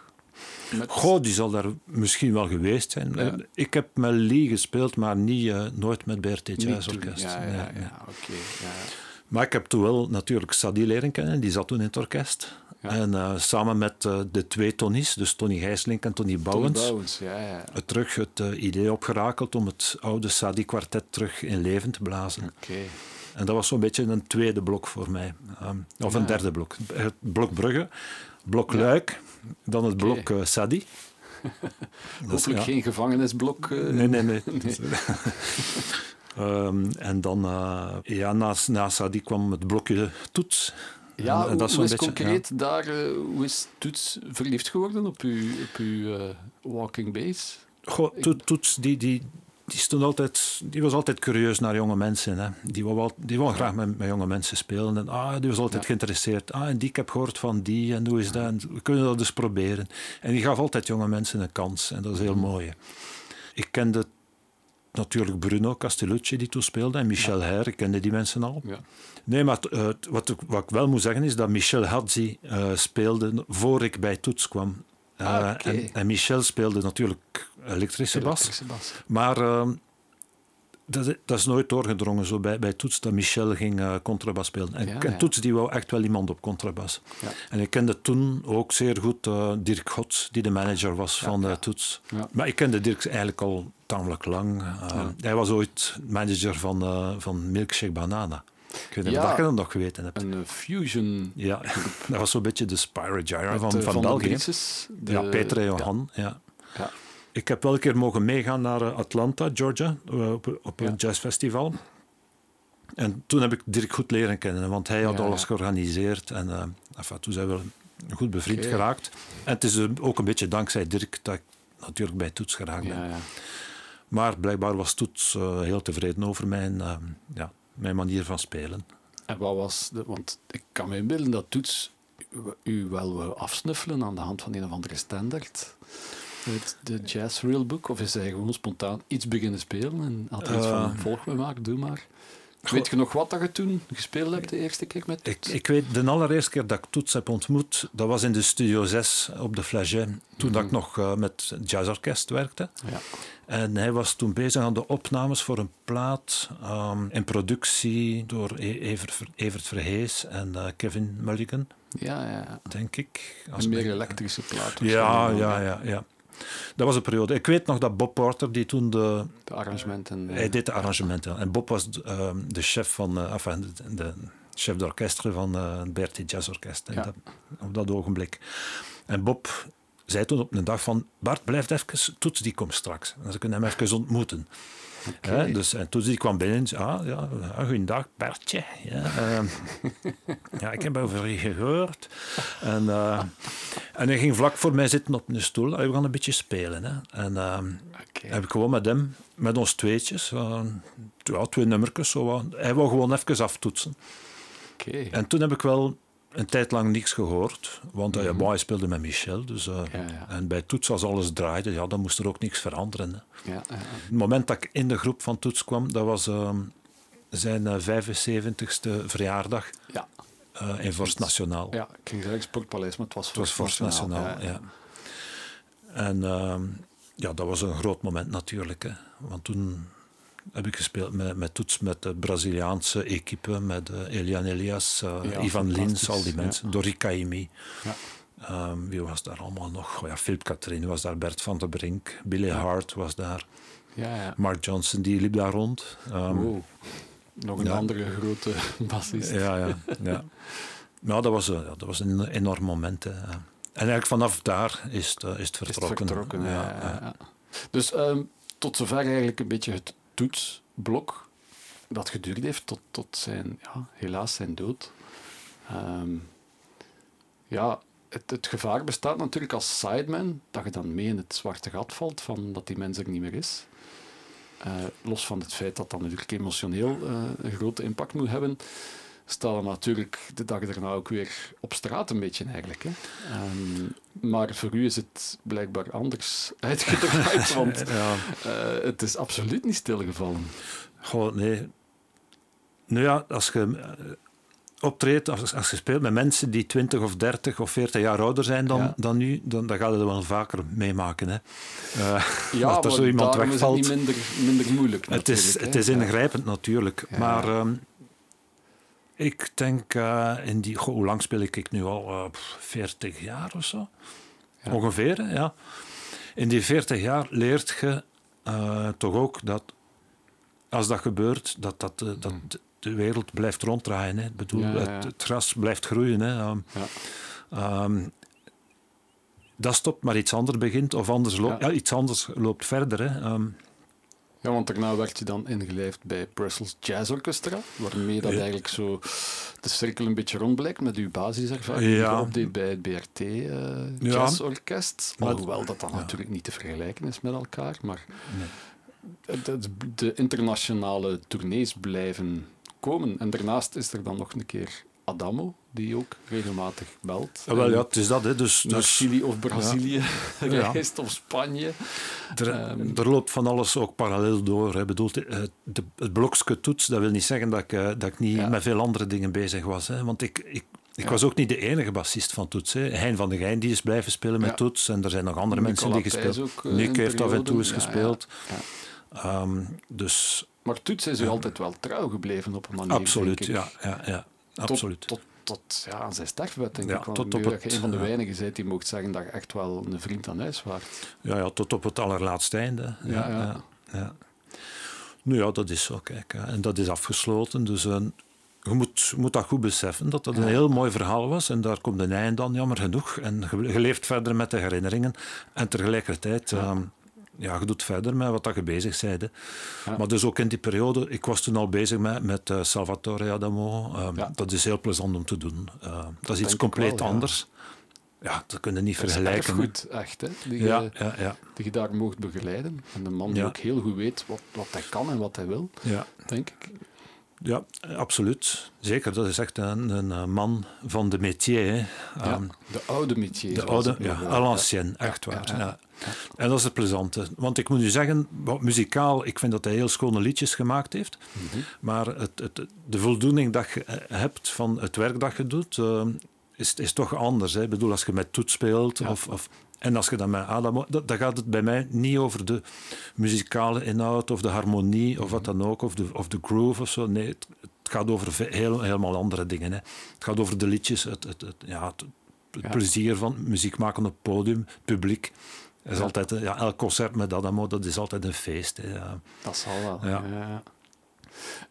Met... Goh, die zal daar misschien wel geweest zijn. Ja. Eh, Ik heb met Lee gespeeld, maar niet, eh, nooit met BRT Jazz. Orkest. Ja, ja, ja, nee. oké. Maar ik heb toen wel natuurlijk Sadie leren kennen, die zat toen in het orkest. Ja. En eh, samen met eh, de twee Tonnies, dus Tony Gijslink en Tony Tony Bouwens, Bouwens, ja, ja. het terug het eh, idee opgerakeld om het oude Sadie-kwartet terug in leven te blazen. Oké. En dat was zo'n beetje een tweede blok voor mij. Of een derde blok. Het blok Brugge, blok. Luik, dan het blok eh, Sadie. Hopelijk ja. geen gevangenisblok. eh, Nee, nee, nee. Ehm, en dan, eh, ja, na, na Sadie kwam het blokje toets. Ja, En- en hoe, dat is hoe is beetje, concreet daar, eh, hoe is Toets verliefd geworden op uw, op uw eh, walking bass? Goh, To- Toets, die, die, die, stond altijd, die was altijd curieus naar jonge mensen. Hè. Die, wou wel, die wou graag met, met jonge mensen spelen. En, ah, die was altijd Ja. geïnteresseerd. Ah, en die ik heb gehoord van die, en hoe is dat? En we kunnen dat dus proberen. En die gaf altijd jonge mensen een kans. En dat is heel Mhm. mooi. Ik kende natuurlijk Bruno Castellucci, die toen speelde, en Michel Her. Ik kende die mensen al. Ja. Nee, maar eh, wat, ik, wat ik wel moet zeggen is dat Michel Hadzi eh, speelde voor ik bij Toets kwam. Ah, Eh, en, en Michel speelde natuurlijk elektrische bas. Elektrische bas. Maar ehm, dat, is- dat is nooit doorgedrongen zo bij, bij Toets dat Michel ging eh, contrabas spelen. En, Ja, en ja. Toets die wou echt wel iemand op contrabas. Ja. En ik kende toen ook zeer goed eh, Dirk Gods, die de manager was van ja. Toets. Ja. Maar ik kende Dirk eigenlijk al tamelijk lang. Eh. Hij was ooit manager van, van Milkshake Banana. Ik weet niet Ja. of je dat nog geweten hebt. Een fusion Ja, dat was zo'n beetje de Spyro Gyra van, van, de België. De- ja, Peter en Johan. Ja. Ik heb wel een keer mogen meegaan naar eh, Atlanta, Georgia, eh, op, een jazzfestival. En toen heb ik Dirk goed leren kennen, want hij had alles georganiseerd. En eh, enfin, toen zijn we goed bevriend geraakt. En het is ook een beetje dankzij Dirk dat ik natuurlijk bij Toets geraakt ben. Ja, ja. Maar blijkbaar was Toets heel tevreden over mijn, ja, mijn manier van spelen. En wat was de... Want ik kan me inbeelden dat Toets u- u wel wil afsnuffelen aan de hand van een of andere standaard. Het, de Jazz Real Book. Of is hij gewoon spontaan iets beginnen spelen en had hij iets van, Eh, volg me maar, doe maar. Weet je nog wat dat je toen gespeeld hebt de eerste keer met Ik, Toets? ik weet, de allereerste keer dat ik Toets heb ontmoet, dat was in de Studio 6 op de Flagey. Toen dat ik nog eh, met het jazzorkest werkte. Ja. En hij was toen bezig aan de opnames voor een plaat ehm, in productie door E- Evert, Evert Verhees en eh, Kevin Mulligan, Ja, ja, denk ik. Een meer elektrische plaat. Ja, ja, ja, ja. Dat was een periode. Ik weet nog dat Bob Porter, die toen de... De arrangementen. eh, Hij deed de arrangementen. En Bob was ehm, de chef van... eh, enfin, de, de chef d'orchestre van eh, het Bertie Jazz Orkest. en Ja. dat- op dat ogenblik. En Bob zei toen op een dag van... Bart, blijf even. Toets, die komt straks. En ze kunnen hem even ontmoeten. Hè, dus, en toen die kwam binnen en zei, ah, ja, ja, goeiedag, Bertje. Ja, ehm, ja, ik heb over je gehoord. En, eh, en hij ging vlak voor mij zitten op een stoel. En we gaan een beetje spelen. Hè. En ehm, heb ik gewoon met hem, met ons tweetjes, eh, ja, twee nummertjes, zo hij wou gewoon even aftoetsen. En toen heb ik wel een tijd lang niks gehoord, want eh, Mhm. bon, hij speelde met Michel. Dus, eh, Ja, ja. En bij Toets, als alles draaide, ja, dan moest er ook niks veranderen. Hè. Ja. Het moment dat ik in de groep van Toets kwam, dat was ehm, zijn eh, 75ste verjaardag Ja. eh, in Vorst Nationaal. Ja, ik ging zeggen Sportpaleis, maar het was Het was voor Vorst Nationaal, ja. En ehm, ja, dat was een groot moment natuurlijk. Hè. Want toen heb ik gespeeld met, met Toets, met de Braziliaanse equipe, met eh, Elian Elias, eh, Ja, Ivan Lins, al die ja. mensen, Dori Kaimi. Ja. Ehm, wie was daar allemaal nog? Oh ja, Philip Katrien was daar, Bert van der Brink, Billy Hart was daar, Ja, ja. Mark Johnson die liep daar rond. Wow. Nog een ja. andere grote bassist. Ja, ja, ja. Nou, dat was, een- ja, dat was een enorm moment. Hè. En eigenlijk vanaf daar is het, eh, is het Is het vertrokken. ja, ja, ja. Dus ehm, tot zover eigenlijk een beetje het toetsblok dat geduurd heeft tot, tot zijn, ja, helaas zijn dood. Ehm, ja, het, het gevaar bestaat natuurlijk als sideman dat je dan mee in het zwarte gat valt van dat die mens er niet meer is. Eh, los van het feit dat dat natuurlijk emotioneel eh, een grote impact moet hebben. Staan natuurlijk de dag daarna ook weer op straat een beetje eigenlijk. Hè. Um, maar voor u is het blijkbaar anders uitgedraaid, want ja. uh, het is absoluut niet stilgevallen. Goh, nee. Nou ja, als je eh, optreedt, als, als je speelt met mensen die 20 of 30 of 40 jaar ouder zijn dan, ja. dan nu, dan, dan ga je dat wel vaker meemaken. Hè. Uh, ja, als er zo iemand wegvalt. Is het niet minder, minder moeilijk. Het is, het is ingrijpend natuurlijk. Maar um, ik denk uh, in die. Goh, hoe lang speel ik nu al? Uh, 40 jaar of zo? Ongeveer, ja. In die 40 jaar leert je toch ook dat als dat gebeurt, dat, dat, dat hmm de wereld blijft ronddraaien. Hè. Ik bedoel, Het, het, gras blijft groeien. Hè. Um, um, dat stopt, maar iets anders begint, of anders loopt, ja. iets anders loopt verder. Hè. Um, ja, want daarna werd je dan ingelijfd bij Brussels Jazz Orchestra, waarmee dat eigenlijk zo de cirkel een beetje rond blijkt met uw basiservaring ja. die op bij het BRT uh, Jazz Orkest. Alhoewel dat dan natuurlijk niet te vergelijken is met elkaar, maar nee. de, de internationale tournees blijven komen. En daarnaast is er dan nog een keer Adamo, die ook regelmatig belt. Ja, wel, ja, het is dat. Hè. Dus, naar dus, Chili of Brazilië ja. reist, of Spanje. Er, um, er, loopt van alles ook parallel door. Hè. Bedoelt, het, de, het blokske toets, dat wil niet zeggen dat ik, uh, dat ik niet ja. met veel andere dingen bezig was. Hè. Want ik, ik, ik ja. was ook niet de enige bassist van Toets. Hè. Hein van der Geijn die is blijven spelen met Toets. En er zijn nog andere mensen die gespeeld hebben. Nick heeft af en toe eens gespeeld. Um, dus maar Toets is u altijd wel trouw gebleven op een manier. Absoluut, ja, ja, ja. Absoluut. Tot, tot, tot ja, aan zijn sterfbed, denk ja, ik. Tot op het, je een van de weinigen bent die mocht zeggen dat je echt wel een vriend aan huis waart. Ja, ja tot op het allerlaatste einde. Ja, ja. ja, Nou ja, dat is zo, kijk. En dat is afgesloten. Dus uh, je moet, moet dat goed beseffen, dat dat een heel mooi verhaal was. En daar komt een einde dan, jammer genoeg. En je leeft verder met de herinneringen. En tegelijkertijd... Ja. Um, ja, je doet verder met wat dat je bezig bent. Ja. Maar dus ook in die periode, ik was toen al bezig met, met uh, Salvatore Adamo. Uh, ja. Dat is heel plezant om te doen. Uh, dat, dat is iets compleet wel, anders. Ja, dat kun je niet dat vergelijken. Dat is goed, echt. Hè? Die, ja, je, ja, ja. die je daar mocht begeleiden. En de man die ook heel goed weet wat, wat hij kan en wat hij wil, ja. denk ik. Ja, absoluut. Zeker, dat is echt een, een man van de métier. Hè. Ja, um, de oude métier. De oude, ja, à l'ancienne, echt waar. Ja, en dat is het plezante. Want ik moet u zeggen, muzikaal, ik vind dat hij heel schone liedjes gemaakt heeft. Mm -hmm. Maar het, het, de voldoening dat je hebt van het werk dat je doet, uh, is, is toch anders. Hè. Ik bedoel, als je met toets speelt of, of en als je dan met Adam, dan gaat het bij mij niet over de muzikale inhoud of de harmonie of wat dan ook, of de, of de groove of zo. Nee, het, het gaat over heel, helemaal andere dingen. Hè. Het gaat over de liedjes, het, het, het ja, het, ja. plezier van muziek maken op het podium, het publiek. is ja. altijd, ja, elk concert met Adamo, dat is altijd een feest. Hè. Ja. Dat zal wel. Ja.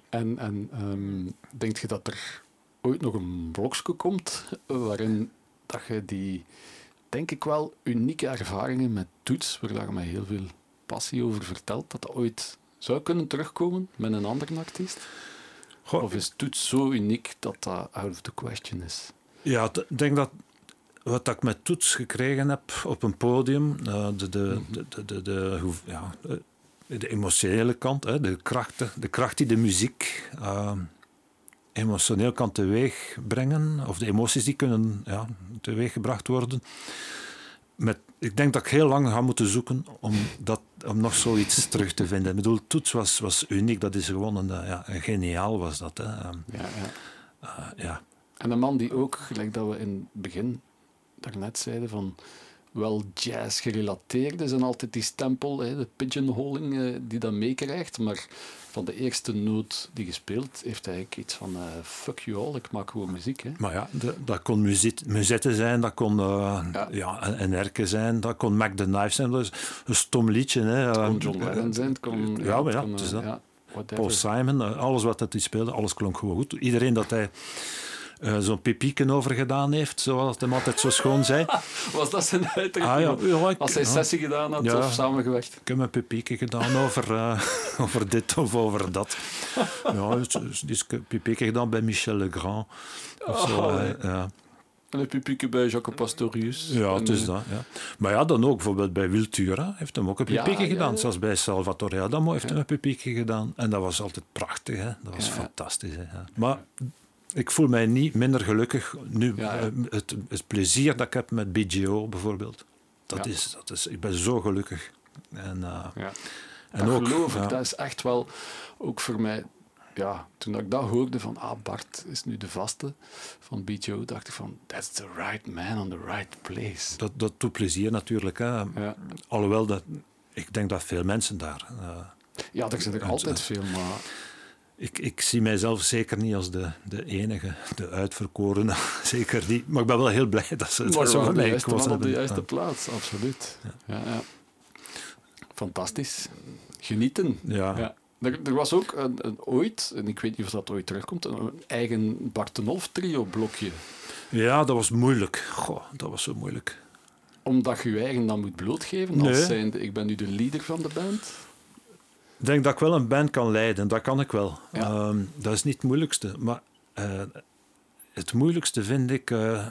En, en um, denk je dat er ooit nog een blokje komt waarin dat je die denk ik wel unieke ervaringen met toets, waar je mij heel veel passie over vertelt, dat dat ooit zou kunnen terugkomen met een andere artiest? Goh. Of is toets zo uniek dat dat out of the question is? Ja, ik denk dat wat ik met toets gekregen heb op een podium, uh, de, de, de, de, de, de, ja, de emotionele kant, de, kracht, de kracht die de muziek uh, emotioneel kan teweegbrengen, of de emoties die kunnen ja, teweeggebracht worden. Met, ik denk dat ik heel lang ga moeten zoeken om, dat, om nog zoiets terug te vinden. Ik bedoel, Toets was, was uniek, dat is gewoon een, ja, een geniaal was dat. Hè. Ja, ja. Uh, ja. En een man die ook, gelijk dat we in het begin daarnet zeiden, van wel jazz gerelateerd is en altijd die stempel, hè, de pigeonholing, uh, die dat meekrijgt, maar van de eerste noot die gespeeld heeft hij eigenlijk iets van uh, fuck you all, ik maak gewoon muziek. Hè. Maar ja, de, dat kon muzette zijn, dat kon uh, ja. ja. een, erke zijn, dat kon Mac the Knife zijn, dat is een stom liedje. Hè. Het kon John Lennon zijn, het kon... Ja, ja, maar ja, kon, het is dat. Ja, Paul Simon, alles wat hij speelde, alles klonk gewoon goed. Iedereen dat hij uh, zo'n pipieken over gedaan heeft, zoals hij altijd zo schoon zei. Was dat zijn uitdrukking? Ah, ja, ja, Als hij sessie gedaan had ja, of samengewerkt? Ik heb een pipieken gedaan over, uh, over dit of over dat. ja, die is pipieken gedaan bij Michel Legrand. Of zo, oh, ja. En een pipieke bij Jacques Pastorius. Ja, het is dat. Ja. Maar ja, dan ook bijvoorbeeld bij Wiltura heeft hem ook een pipieke ja, gedaan. Ja, Zoals bij Salvatore Adamo heeft hem een pipieke gedaan. En dat was altijd prachtig. Hè? Dat was fantastisch. Hè? Maar ik voel mij niet minder gelukkig nu. Ja, ja. eh, Het, het plezier dat ik heb met BGO bijvoorbeeld, dat, Ja. is, dat is, ik ben zo gelukkig. En, Ja. en dat ook, geloof ik, ja, dat is echt wel ook voor mij. Ja, toen ik dat hoorde van ah, Bart is nu de vaste van BTO, dacht ik van that's the right man on the right place. dat, dat doet plezier natuurlijk. Hè. Alhoewel, dat, ik denk dat veel mensen daar. eh, ja er zijn er altijd veel, maar ik, ik zie mijzelf zeker niet als de, de enige, de uitverkorene. zeker niet. Maar ik ben wel heel blij dat ze, maar ze wel voor mij juiste man op de juiste plaats, absoluut. Ja. Ja, Fantastisch. Genieten. Ja. Ja. Er, er was ook een, een ooit, en ik weet niet of dat ooit terugkomt, een eigen Bartenolf trio blokje. Ja, dat was moeilijk. Goh, dat was zo moeilijk. Omdat je je eigen dan moet blootgeven als Nee. zijnde, ik ben nu de leader van de band. Ik denk dat ik wel een band kan leiden, dat kan ik wel. Ja. Ehm, dat is niet het moeilijkste. Maar eh, het moeilijkste vind ik eh,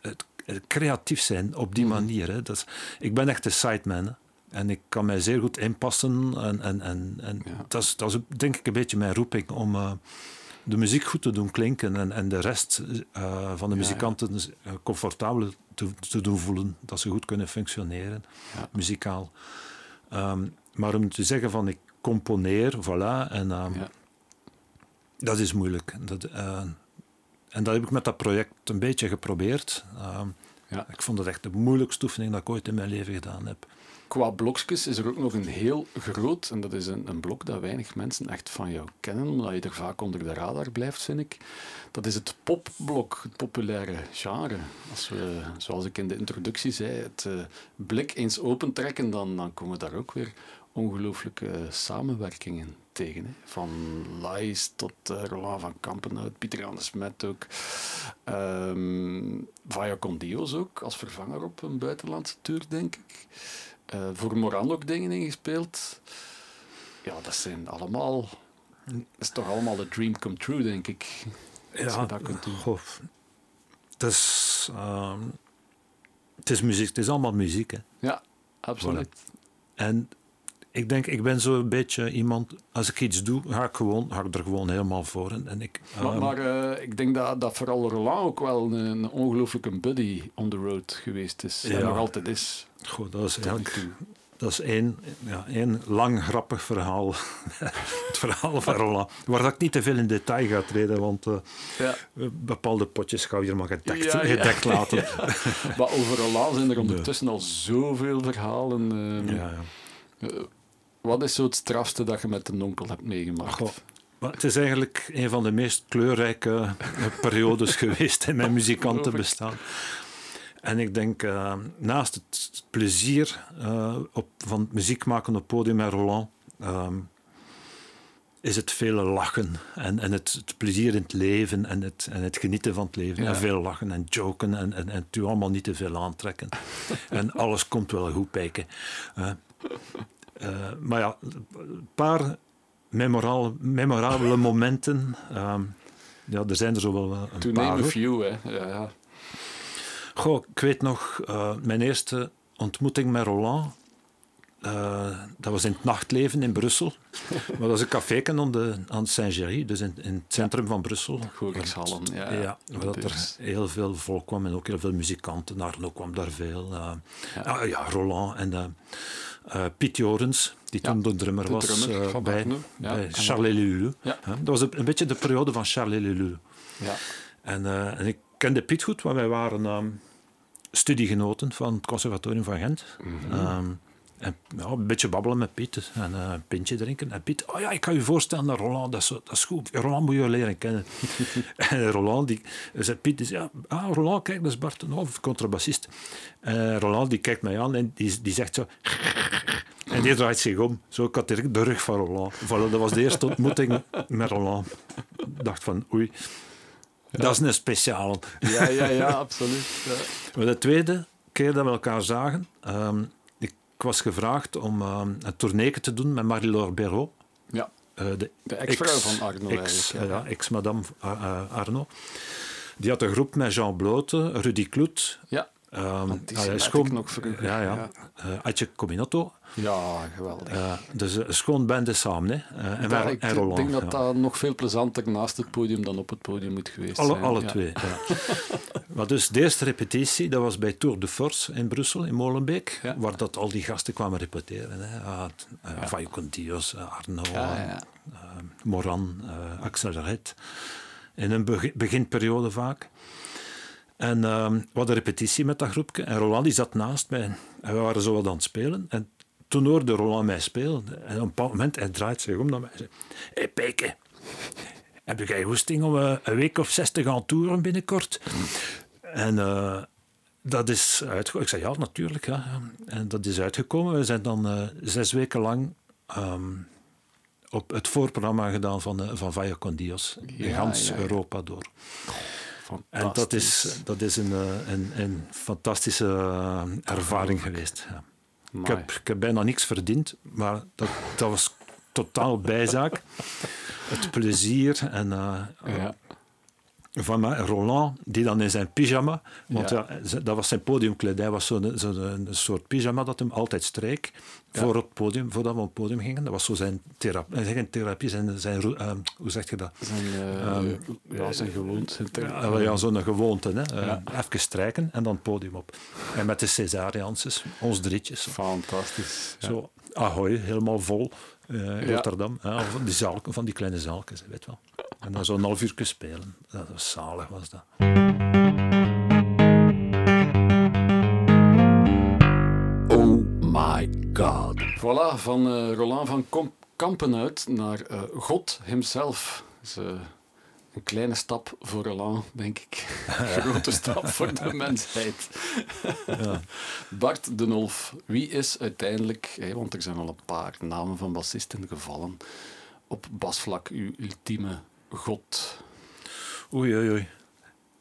het, het creatief zijn op die Mhm. manier. Hè. Dat is, ik ben echt een sideman. Hè. En ik kan mij zeer goed inpassen. En, en, en, en Ja. dat, is, dat is denk ik een beetje mijn roeping om eh, de muziek goed te doen klinken en, en de rest van de Ja, muzikanten comfortabel te, te doen voelen. Dat ze goed kunnen functioneren, Ja. muzikaal. Ehm, maar om te zeggen van ik componeer, voilà, en ehm, Ja. dat is moeilijk. Dat, eh, en dat heb ik met dat project een beetje geprobeerd. Ehm, Ja. Ik vond het echt de moeilijkste oefening dat ik ooit in mijn leven gedaan heb. Qua blokjes is er ook nog een heel groot, en dat is een, een blok dat weinig mensen echt van jou kennen, omdat je er vaak onder de radar blijft, vind ik. Dat is het popblok, het populaire genre. Als we, zoals ik in de introductie zei, het eh, blik eens opentrekken, dan, dan komen daar ook weer ongelooflijke samenwerkingen tegen. Hè. Van Lies tot eh, Roland van Kampenhout, Pieter Anders Met ook. Ehm Vaya con Dios ook, als vervanger op een buitenlandse tour, denk ik. Eh, voor Moran ook dingen ingespeeld. Ja, dat zijn allemaal... Dat is toch allemaal de dream come true, denk ik. Als je dat kunt doen. goh, het, is, ehm, het is muziek, het is allemaal muziek. Hè. Ja, absoluut. En ik denk, ik ben zo een beetje iemand, als ik iets doe, ga ik, gewoon, ga ik er gewoon helemaal voor. En, en ik, Maar, ehm, maar eh, ik denk dat, dat vooral Roland ook wel een, een ongelooflijke buddy on the road geweest is. En Ja. nog altijd is. Goh, dat is eigenlijk dat is één, ja, één lang grappig verhaal. het verhaal van Roland. Waar dat ik niet te veel in detail ga treden, want eh, Ja. bepaalde potjes ga je hier maar gedekt, Ja, ja. gedekt laten. Maar over Roland zijn er ondertussen al zoveel verhalen. eh, Ja, ja. eh, wat is zo het strafste dat je met een onkel hebt meegemaakt? Goh, het is eigenlijk een van de meest kleurrijke eh, periodes geweest in mijn muzikantenbestaan. En ik denk, eh, naast het plezier eh, op, van het muziek maken op podium met Roland, ehm, is het vele lachen en, en het, het plezier in het leven en het, en het genieten van het leven. Ja. En veel lachen en joken en, en, en het u allemaal niet te veel aantrekken. en alles komt wel goed bijken. Eh, eh, maar ja, een paar memorabele, memorabele momenten. ehm, ja, er zijn er zo wel een To paar. name a few, hè. Ja, ja. Goh, ik weet nog, eh, mijn eerste ontmoeting met Roland. eh, dat was in het nachtleven in Brussel. maar dat was een café aan, de, aan Saint-Géry, dus in, in het centrum van Brussel. Gorikshallen, ja. Ja, waar dat er heel veel volk kwam en ook heel veel muzikanten. Arno kwam daar veel. eh, ja. ja, Roland en Piet Jorens, die Ja, toen de drummer de was drummer van bij, Arno. Ja, bij en- Charles Lulu. Ja. dat was een, een beetje de periode van Charles Lulu. Ja. En, en ik kende Piet goed, want wij waren ehm, studiegenoten van het Conservatorium van Gent. Mhm. Ehm, en ja, een beetje babbelen met Piet en eh, een pintje drinken. En Piet, oh ja, ik kan je voorstellen naar Roland, dat is, dat is goed. Roland moet je leren kennen. en Roland, die, zei Piet, die zei, ja, ah, Roland, kijk, dat is Bart contrabassist. En Roland, die kijkt mij aan en die, die zegt zo... En die draait zich om. Zo, ik had direct de rug van Roland. Voilà, dat was de eerste ontmoeting met Roland. Ik dacht van, oei, dat is een speciale. Ja, ja, ja, absoluut. Maar de tweede keer dat we elkaar zagen, ehm, ik was gevraagd om ehm, een tournee te doen met Marie-Laure Béraud. ja. eh, de De ex-vrouw ex- van Arno ex, ja. ja, ex-madame eh, eh, Arno. Die had een groep met Jean Blote, Rudy Kloet, Ja, Um, Antisemitic nog vroeger. Ja, ja. ja. Uh, Atje Cominotto. Ja, geweldig. Uh, dus een schoon bende samen. Hè. Uh, en, daar, ik en Roland, denk dat ja. dat nog veel plezanter naast het podium dan op het podium moet geweest alle, zijn. Alle ja. twee, ja. maar dus de eerste repetitie, dat was bij Tour de Force in Brussel, in Molenbeek, ja. waar dat al die gasten kwamen repeteren. Hè. Uh, Arno, Moran, Axel Red. In een beginperiode vaak. En uh, we hadden repetitie met dat groepje. En Roland die zat naast mij. En we waren zo wat aan het spelen. En toen hoorde Roland mij spelen. En op een bepaald moment, hij draait zich om naar mij en zei... Hé, hey, Peke. Heb jij hoesting om uh, een week of zes te gaan toeren binnenkort? En uh, dat is uitgekomen. Ik zei, ja, natuurlijk. Ja. En dat is uitgekomen. We zijn dan uh, zes weken lang... Um, op het voorprogramma gedaan van, uh, van Vaya con Dios. Ja, gans. Europa door. En dat is, dat is een, een, een fantastische ervaring geweest. Ja. Ik, heb, ik heb bijna niks verdiend, maar dat, dat was totaal bijzaak. Het plezier en uh, ja. Van Roland, die dan in zijn pyjama, want ja. Ja, dat was zijn podiumkledij, was zo'n zo soort pyjama dat hem altijd streek voor het podium, voordat we op het podium gingen. Dat was zo zijn therapie, zijn, therapie, zijn, zijn uh, hoe zeg je dat? Zijn, uh, um, ja, zijn gewoonte. Ja, ja zo'n gewoonte. Hè. Uh, even strijken en dan het podium op. En met de Cesarianses, ons drietjes. Fantastisch. Zo, Ahoy, helemaal vol. Uh, Rotterdam, van die zaalken, van die kleine zaalken, weet wel. En dan zo'n half uur spelen. Dat was zalig, was dat. Oh my god. Voilà, van uh, Roland van Kom Kampen uit naar uh, God himself. Dus, uh, een kleine stap voor Roland, denk ik. Een grote stap voor de mensheid. ja. Bart de Nolf, wie is uiteindelijk, want er zijn al een paar namen van bassisten gevallen, op basvlak uw ultieme god? Oei, oei, oei.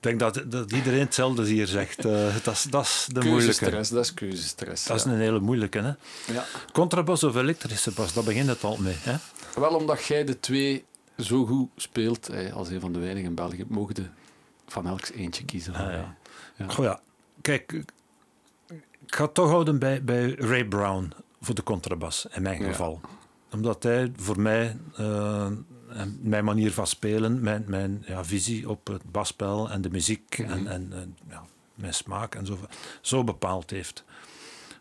Ik denk dat, dat iedereen hetzelfde hier zegt. Uh, dat, is, dat is de moeilijke. Dat is keuzestress. Dat is een hele moeilijke. Hè? Ja. Contrabas of elektrische bas, daar begint het al mee. Hè? Wel omdat jij de twee zo goed speelt, eh, als een van de weinigen in België, mogen de van elks eentje kiezen. Ah, ja. Ja. Goh, ja. Kijk, ik ga het toch houden bij, bij Ray Brown voor de contrabas, in mijn geval. Omdat hij voor mij, uh, mijn manier van spelen, mijn, mijn ja, visie op het basspel en de muziek mm -hmm. en, en, en ja, mijn smaak en zo, zo bepaald heeft.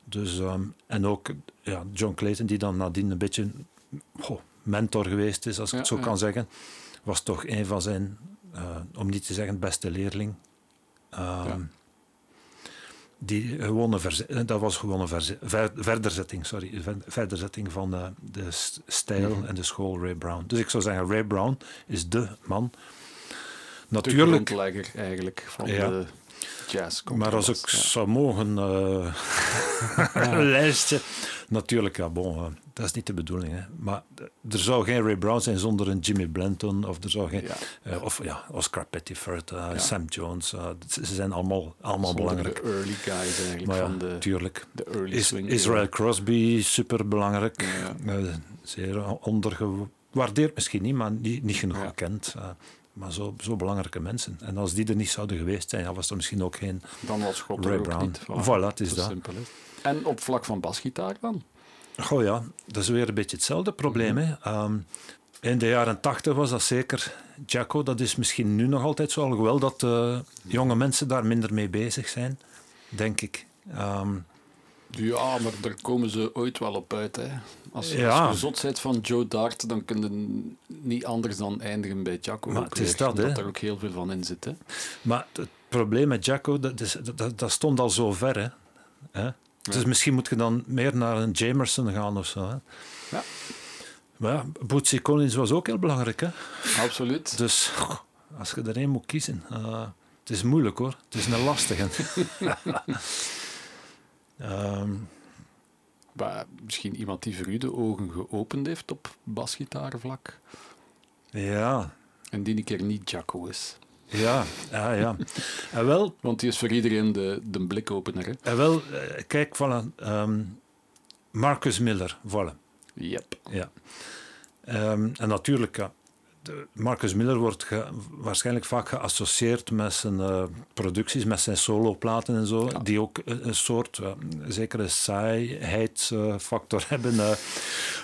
Dus, um, en ook ja, John Clayton, die dan nadien een beetje... Goh, mentor geweest is, als ik ja, het zo ja. kan zeggen, was toch een van zijn, uh, om niet te zeggen, beste leerling. Um, ja. Die gewone dat was gewoon een ver, verderzetting, sorry, ver, verderzetting van uh, de stijl en de school Ray Brown. Dus ik zou zeggen, Ray Brown is de man. Natuurlijk, de eigenlijk van de jazz. Maar als ik zou mogen uh, natuurlijk, ja, bon, uh, dat is niet de bedoeling. Hè. Maar er zou geen Ray Brown zijn zonder een Jimmy Blanton. Of, er zou geen, ja. Uh, of ja, Oscar Pettiford. Sam Jones. Ze zijn allemaal, allemaal belangrijk. de early guys eigenlijk. Maar ja, van de, tuurlijk. De early Is, swing. Israel Crosby, super belangrijk. zeer ondergewaardeerd misschien niet, maar niet, niet genoeg gekend. Maar zo, zo belangrijke mensen. En als die er niet zouden geweest zijn, ja, was er misschien ook geen dan was God Ray Brown. Niet, voilà, voilà het is dat. Simpel is. En op vlak van basgitaar dan? Goh ja, dat is weer een beetje hetzelfde probleem. Mm -hmm. hè. Um, in de jaren tachtig was dat zeker Jacko. Dat is misschien nu nog altijd zo, alhoewel dat uh, jonge mensen daar minder mee bezig zijn, denk ik. Um, ja, maar daar komen ze ooit wel op uit. Hè. Als, ja. je zot bent van Joe Dart, dan kun je niet anders dan eindigen bij Jacko. Maar het is dat, dat er ook heel veel van in zit. Hè. Maar het probleem met Jacko, dat, is, dat, dat stond al zo ver. Hè. hè? Ja. Dus misschien moet je dan meer naar een Jamerson gaan of zo. Hè? Ja. Maar ja, Bootsy Collins was ook heel belangrijk. Hè? Absoluut. Dus als je er één moet kiezen, uh, het is moeilijk hoor. Het is een lastige. um, maar misschien iemand die voor u de ogen geopend heeft op basgitaarvlak. Ja. En die een keer niet Jacko is. Ja, ja, ja. En wel, Want die is voor iedereen de, de blikopener. Hè? En wel, kijk, voilà, um, Marcus Miller, voilà. Yep. Ja. Um, en natuurlijk, ja, Marcus Miller wordt waarschijnlijk vaak geassocieerd met zijn uh, producties, met zijn soloplaten en zo, die ook een, soort uh, zekere saaigheidsfactor hebben. Uh,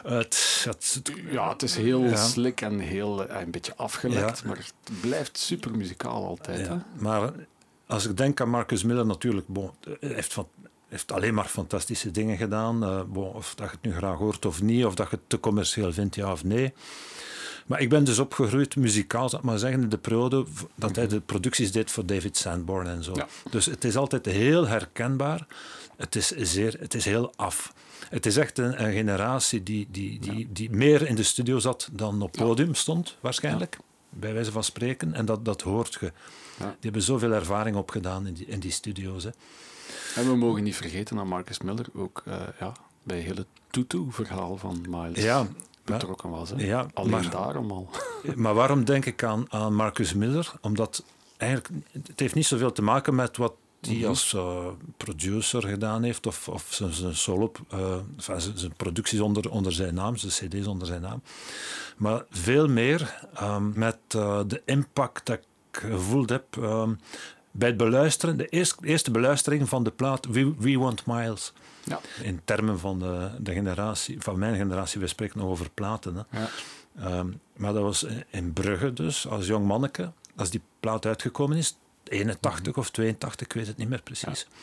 het, het, ja, het is heel ja. slik en heel een beetje afgelekt, maar het blijft super muzikaal altijd. Hè? Maar als ik denk aan Marcus Miller, natuurlijk, bon, heeft van heeft alleen maar fantastische dingen gedaan. Uh, bon, of dat je het nu graag hoort of niet, of dat je het te commercieel vindt, ja of nee. Maar ik ben dus opgegroeid muzikaal, zal ik maar zeggen, in de periode dat hij de producties deed voor David Sanborn en zo. Dus het is altijd heel herkenbaar. Het is, zeer, het is heel af. Het is echt een, een generatie die, die, die, die meer in de studio zat dan op podium stond, waarschijnlijk. Bij wijze van spreken. En dat, dat hoort je. Die hebben zoveel ervaring opgedaan in die, in die studio's. Hè. En we mogen niet vergeten dat Marcus Miller ook uh, ja, bij het hele Tutu-verhaal van Miles ja, betrokken was. Hè? Ja, Alleen maar, daarom al. Maar waarom denk ik aan, aan Marcus Miller? Omdat eigenlijk, het heeft niet zoveel te maken met wat hij mm als uh, producer gedaan heeft, of, of zijn, zijn solo, uh, zijn, zijn, producties onder, onder zijn naam, zijn cd's onder zijn naam. Maar veel meer um, met uh, de impact dat ik gevoeld heb um, bij het beluisteren, de eerste, eerste beluistering van de plaat We, We Want Miles. Ja. In termen van de, de, generatie, van mijn generatie, we spreken nog over platen. Hè. Ja. Um, maar dat was in Brugge dus, als jong manneke, als die plaat uitgekomen is, 81 of 82, ik weet het niet meer precies. Ja.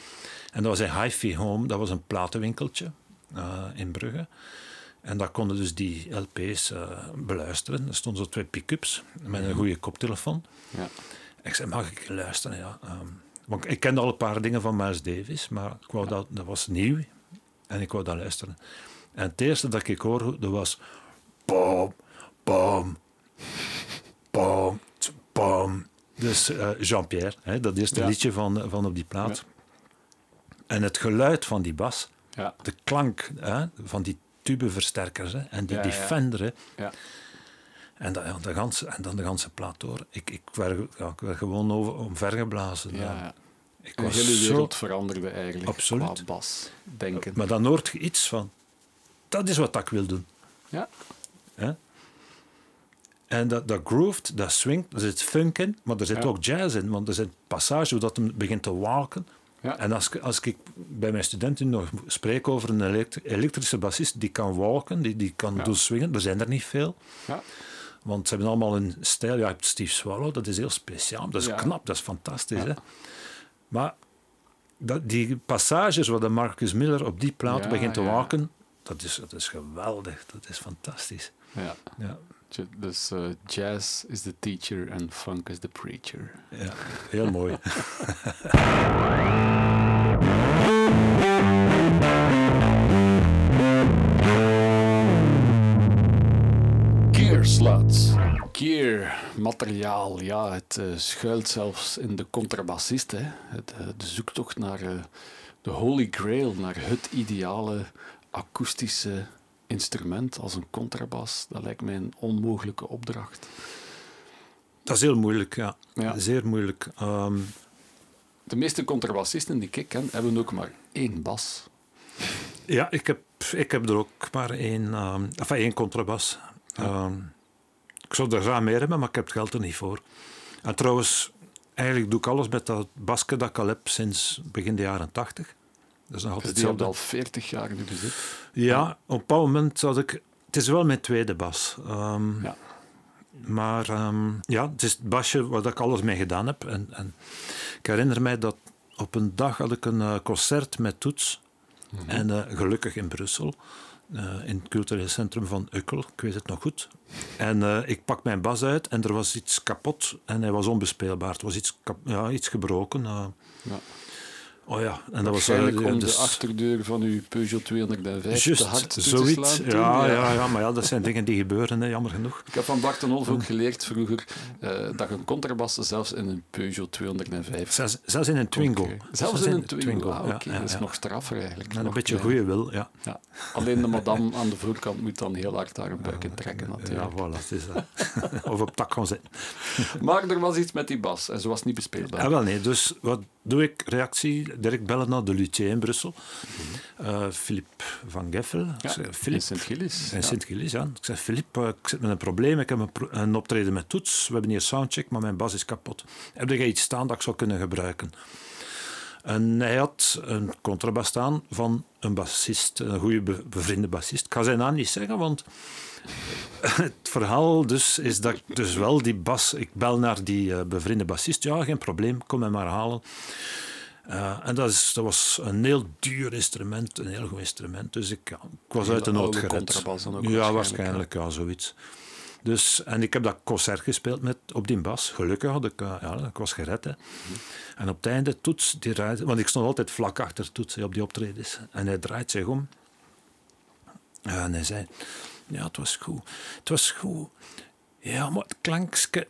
En dat was in Hi-Fi Home, dat was een platenwinkeltje uh, in Brugge. En daar konden dus die LP's uh, beluisteren. Er stonden zo twee pick-ups met een goede koptelefoon. Ja. Ik zei, mag ik luisteren? Ja. Um, want ik kende al een paar dingen van Miles Davis, maar ik wou dat, dat was nieuw en ik wou dat luisteren. En het eerste dat ik hoorde, dat was bom, bom, bom, bom. Dus uh, Jean-Pierre, dat eerste ja. liedje van, van op die plaat. Ja. En het geluid van die bas, ja. de klank hè, van die tubeversterkers hè, en die Defender. Ja. En, dat, ja, de ganse, en dan de ganse plaat door. Ik, ik, werd, ja, ik werd gewoon over, omvergeblazen. Ja. Ik was hele wereld zo... veranderde eigenlijk Absoluut. qua bas, denken. Maar dan hoort je iets van, dat is wat ik wil doen. Ja. ja? En dat, dat grooved, dat swingt, er zit funk in, maar er zit ook jazz in. Want er zit passage hoe dat hem begint te walken. Ja. En als, als ik bij mijn studenten nog spreek over een elektrische bassist die kan walken, die, die kan ja. doen swingen, er zijn er niet veel. Ja. Want ze hebben allemaal een stijl. Ja, je hebt Steve Swallow, dat is heel speciaal. Dat is knap, dat is fantastisch. Hè? Maar dat, die passages waar de Marcus Miller op die plaat begint te waken, dat is, dat is geweldig. Dat is fantastisch. Ja. ja. Dus uh, jazz is the teacher en funk is the preacher. Ja, heel mooi. Gearsluts. Gear, materiaal, ja, het uh, schuilt zelfs in de contrabassist. Hè. Het, uh, de zoektocht naar uh, de holy grail, naar het ideale akoestische instrument als een contrabas, dat lijkt mij een onmogelijke opdracht. Dat is heel moeilijk, ja. ja. Zeer moeilijk. Um... De meeste contrabassisten die ik ken, hebben ook maar één bas. Ja, ik heb, ik heb er ook maar één, um, enfin, één contrabas. Ja. Um, ik zou er graag meer hebben, maar ik heb het geld er niet voor. En trouwens, eigenlijk doe ik alles met dat basket dat ik al heb sinds begin de jaren tachtig. Dat is nog altijd die al 40 jaar nu bezit? Ja, op een bepaald moment zat ik... Het is wel mijn tweede bas. Um, ja. Maar um, ja, het is het basje waar ik alles mee gedaan heb. En, en ik herinner mij dat op een dag had ik een uh, concert met Toets. Mm -hmm. En uh, gelukkig in Brussel. Uh, in het cultureel centrum van Ukkel, ik weet het nog goed. En uh, ik pak mijn bas uit en er was iets kapot en hij was onbespeelbaar. Het was iets, ja, iets gebroken. Uh, ja. Oh ja, en dat was eigenlijk om de achterdeur van uw Peugeot 205 Just, te hard zoiets. Ja, ja, ja. ja, maar ja, dat zijn dingen die gebeuren, hè, jammer genoeg. Ik heb van Bart de Olf ook geleerd vroeger uh, dat een contrabas zelfs in een Peugeot 205... Zelfs, zelfs in een Twingo. Okay. Zelfs, zelfs, in een Twingo, Twingo. Ah, oké. Okay. dat is nog straffer eigenlijk. Een beetje goede wil, ja. ja. Alleen de madame aan de voorkant moet dan heel hard een buik in trekken natuurlijk. Ja, voilà, is dat. of op tak gaan zitten. maar er was iets met die bas en ze was niet bespeelbaar. Ja, wel nee, dus wat doe ik reactie, direct bellen naar de luthier in Brussel. Uh, Philippe van Geffel. Ja, Philippe, in Sint-Gilles. In Ja. Sint-Gilles, ja. Ik zeg, Philippe, uh, ik zit met een probleem. Ik heb een, pro een, optreden met toets. We hebben hier soundcheck, maar mijn bas is kapot. Heb jij iets staan dat ik zou kunnen gebruiken? En hij had een contrabas staan van een bassist, een goede be bevriende bassist. Ik ga zijn naam niet zeggen, want het verhaal dus is dat ik dus wel die bas... Ik bel naar die uh, bevriende bassist. Ja, geen probleem, kom hem maar halen. Uh, en dat, is, dat, was een heel duur instrument, een heel goed instrument. Dus ik, ja, ik was uit de nood gered. Ja, waarschijnlijk, ja, zoiets. Dus, en ik heb dat concert gespeeld met, op die bas. Gelukkig had ik, uh, ja, ik was gered. Hè. Mm. En op het einde toets, die draait, want ik stond altijd vlak achter toets op die optredens. En hij draait zich om. En hij zei, ja, het was goed. Het was goed. Ja, maar het klankske...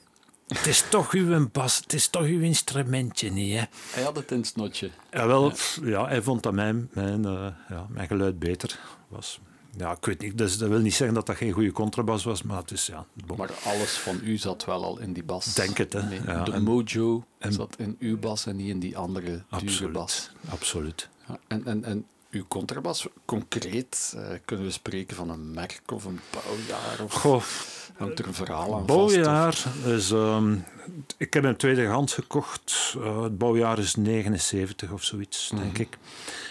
Het is toch uw bas, het is toch uw instrumentje niet, hè? Hij had het in het snotje. Ja, wel, ja. ja hij vond dat mijn, mijn, uh, ja, mijn geluid beter was. Ja, ik weet niet, dus dat wil niet zeggen dat dat geen goede contrabas was, maar het is, ja... Bon. Maar alles van u zat wel al in die bas. Denk het, hè. Nee, ja, de en, mojo en, zat in uw bas en niet in die andere absoluut, dure bas. Absoluut. Ja, en, en, en uw contrabas, concreet, uh, kunnen we spreken van een merk of een bouwjaar? Of Goh, hangt er een verhaal aan bouwjaar vast? is... Um, ik heb hem tweedehands gekocht. Uh, het bouwjaar is 79 of zoiets, Mhm. denk mm -hmm. ik.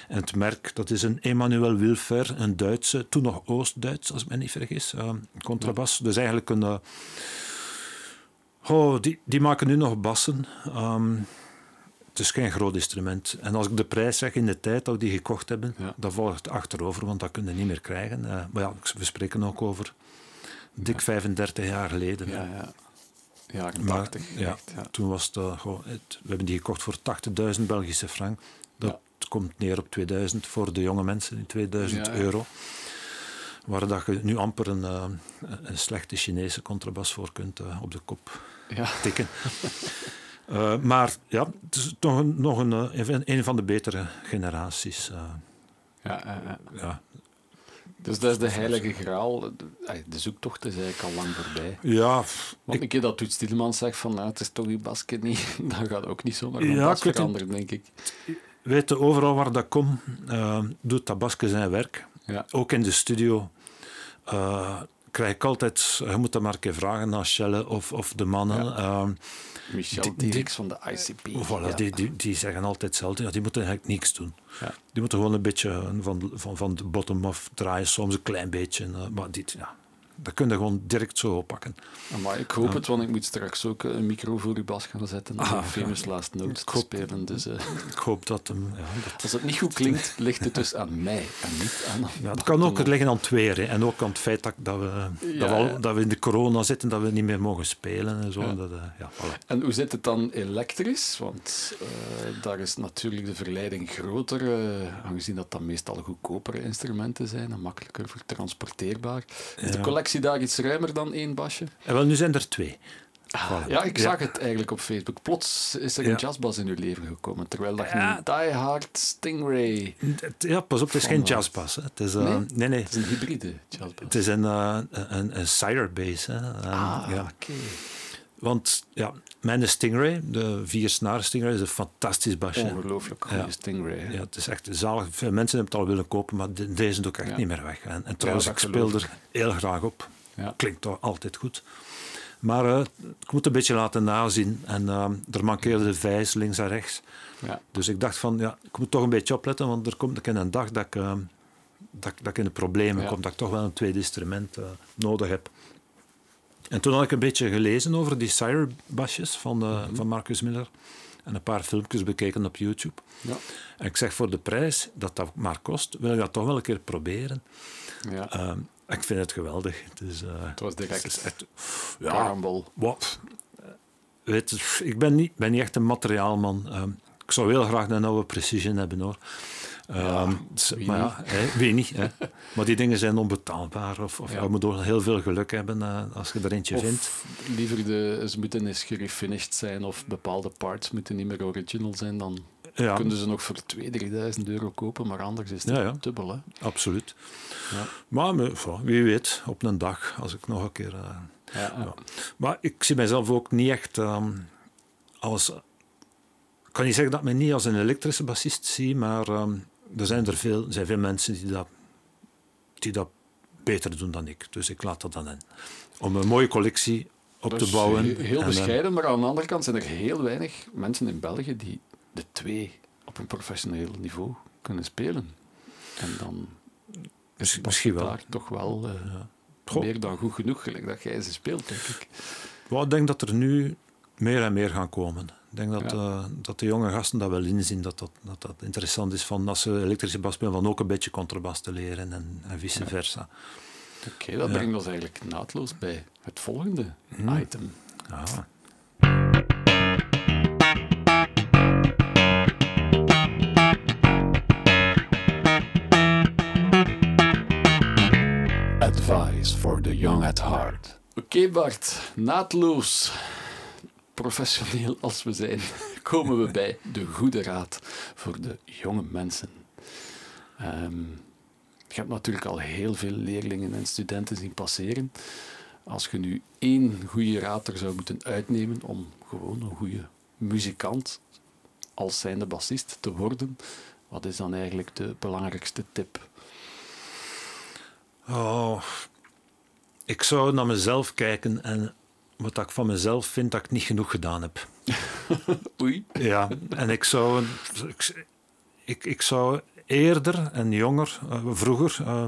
En het merk, dat is een Emmanuel Wilfer, een Duitse, toen nog Oost-Duits, als ik me niet vergis, uh, contrabas. Ja. Dus eigenlijk een... Oh, die, die maken nu nog bassen. Um, het is geen groot instrument. En als ik de prijs zeg in de tijd dat we die gekocht hebben, ja. dan volgt het achterover, want dat kun je niet meer krijgen. Uh, maar ja, we spreken ook over dik ja. 35 jaar geleden. Ja, ja. Ja, maar, 80, ja, echt, ja. toen was het, uh, gewoon, het, we hebben die gekocht voor 80.000 Belgische frank. Dat komt neer op 2000 voor de jonge mensen, in 2000 euro. Waar dat je nu amper een, uh, een slechte Chinese contrabas voor kunt op de kop tikken. Uh, maar ja, het is toch een, nog een, een, een van de betere generaties. Uh, ja, uh, ja. Dus dat is de heilige graal. De, de zoektocht is eigenlijk al lang voorbij. Ja. Want ik, een keer dat Toet Stilman zegt van nou, het is toch uw basket niet, dan gaat ook niet zomaar een ja, veranderen, denk ik. Weet je, overal waar dat komt, doet dat basket zijn werk. Ja. Ook in de studio krijg ik altijd, je moet dat maar een keer vragen naar Shelle of, of de mannen. Ja. Michel Dirks van de ICP. Voilà, ja. die, die, die zeggen altijd hetzelfde. Ja, die moeten eigenlijk niks doen. Ja. Die moeten gewoon een beetje van, van, van de bottom-off draaien, soms een klein beetje. Uh, maar dit, ja, dat kun je gewoon direct zo oppakken. Maar ik hoop het, want ik moet straks ook een micro voor uw bas gaan zetten om ah, Famous. Last Notes te spelen. Dus, uh, ik hoop dat hem... Dat... Als het niet goed klinkt, ligt het dus aan mij en niet aan... Ja, het kan ook liggen aan het weer. Hè. En ook aan het feit dat, dat, we, dat, we al, dat we in de corona zitten, dat we niet meer mogen spelen en zo. Dat, uh, ja, voilà. En hoe zit het dan elektrisch? Want uh, daar is natuurlijk de verleiding groter, aangezien dat dan meestal goedkopere instrumenten zijn en makkelijker vertransporteerbaar. Is de collectie daar iets ruimer dan één basje? En wel, nu zijn er twee. Ah. Ja, ik zag ja. het eigenlijk op Facebook. Plots is er een ja. jazzbas in uw leven gekomen, terwijl dat ja. een Die Hard Stingray... Ja, pas op, het is geen jazzbas. Hè. Het is, uh, nee? nee, nee. Het is een hybride jazzbas. Het is een, uh, een, een Sire bass. Hè. Um, ah, ja. oké. Okay. Want ja, mijn Stingray, de vier snaren Stingray, is een fantastisch basje. Ongelooflijk goede ja. Stingray. Ja, het is echt zalig. Veel mensen hebben het al willen kopen, maar de, deze doe ik echt ja. niet meer weg. En, en trouwens, ik speel er heel graag op. Klinkt toch altijd goed. Maar uh, ik moet een beetje laten nazien. En uh, er mankeerde de vijs links en rechts. Ja. Dus ik dacht van, ja, ik moet toch een beetje opletten, want er komt een dag dat ik, uh, dat, dat ik in de problemen ja. kom, dat ik toch wel een tweede instrument nodig heb. En toen had ik een beetje gelezen over die Sire-basjes van, mm-hmm. van Marcus Miller. En een paar filmpjes bekeken op YouTube. Ja. En ik zeg, voor de prijs dat dat maar kost, wil ik dat toch wel een keer proberen. Ja. Ik vind het geweldig. Het, is, uh, het was direct het is echt, ja, karambol. Wat, weet, ik ben niet, ben niet echt een materiaalman. Um, ik zou heel graag een oude Precision hebben hoor. Ja, um, wie maar ja, hè, wie niet. Hè. maar die dingen zijn onbetaalbaar. Of, of ja. je moet heel veel geluk hebben uh, als je er eentje of vindt. Liever de, ze moeten eens gerefinished zijn of bepaalde parts moeten niet meer original zijn. Dan ja. kunnen ze nog voor 2.000, 3.000 euro kopen, maar anders is het ja, ja. dubbel. Hè? Absoluut. Ja. Maar wie weet, op een dag, als ik nog een keer... Uh, ja, maar ik zie mijzelf ook niet echt um, als kan niet zeggen dat ik me niet als een elektrische bassist zie, maar ehm, er zijn er veel, er zijn veel mensen die dat, die dat beter doen dan ik. Dus ik laat dat dan in. Om een mooie collectie op te bouwen. Heel, En, bescheiden, maar aan de andere kant zijn er heel weinig mensen in België die de twee op een professioneel niveau kunnen spelen. En dan is Mis- misschien wel. daar toch wel eh, Goh. meer dan goed genoeg, gelijk dat jij ze speelt, denk ik. Wel, ik denk dat er nu meer en meer gaan komen. Ik denk dat, Ja. eh, dat de jonge gasten dat wel inzien, dat dat, dat, dat interessant is van als ze elektrische bas spelen, van ook een beetje contrabas te leren en, en vice versa. Oké, dat Ja. brengt ons eigenlijk naadloos bij het volgende Hmm. item. Ja. Advice for the young at heart. Oké Bart, naadloos, professioneel als we zijn, komen we bij de goede raad voor de jonge mensen. Ehm, je hebt natuurlijk al heel veel leerlingen en studenten zien passeren. Als je nu één goede raad er zou moeten uitnemen om gewoon een goede muzikant als zijnde bassist te worden, wat is dan eigenlijk de belangrijkste tip? Oh, ik zou naar mezelf kijken en wat ik van mezelf vind dat ik niet genoeg gedaan heb. Oei. Ja, en ik zou, ik, ik, ik zou eerder en jonger, eh, vroeger, eh,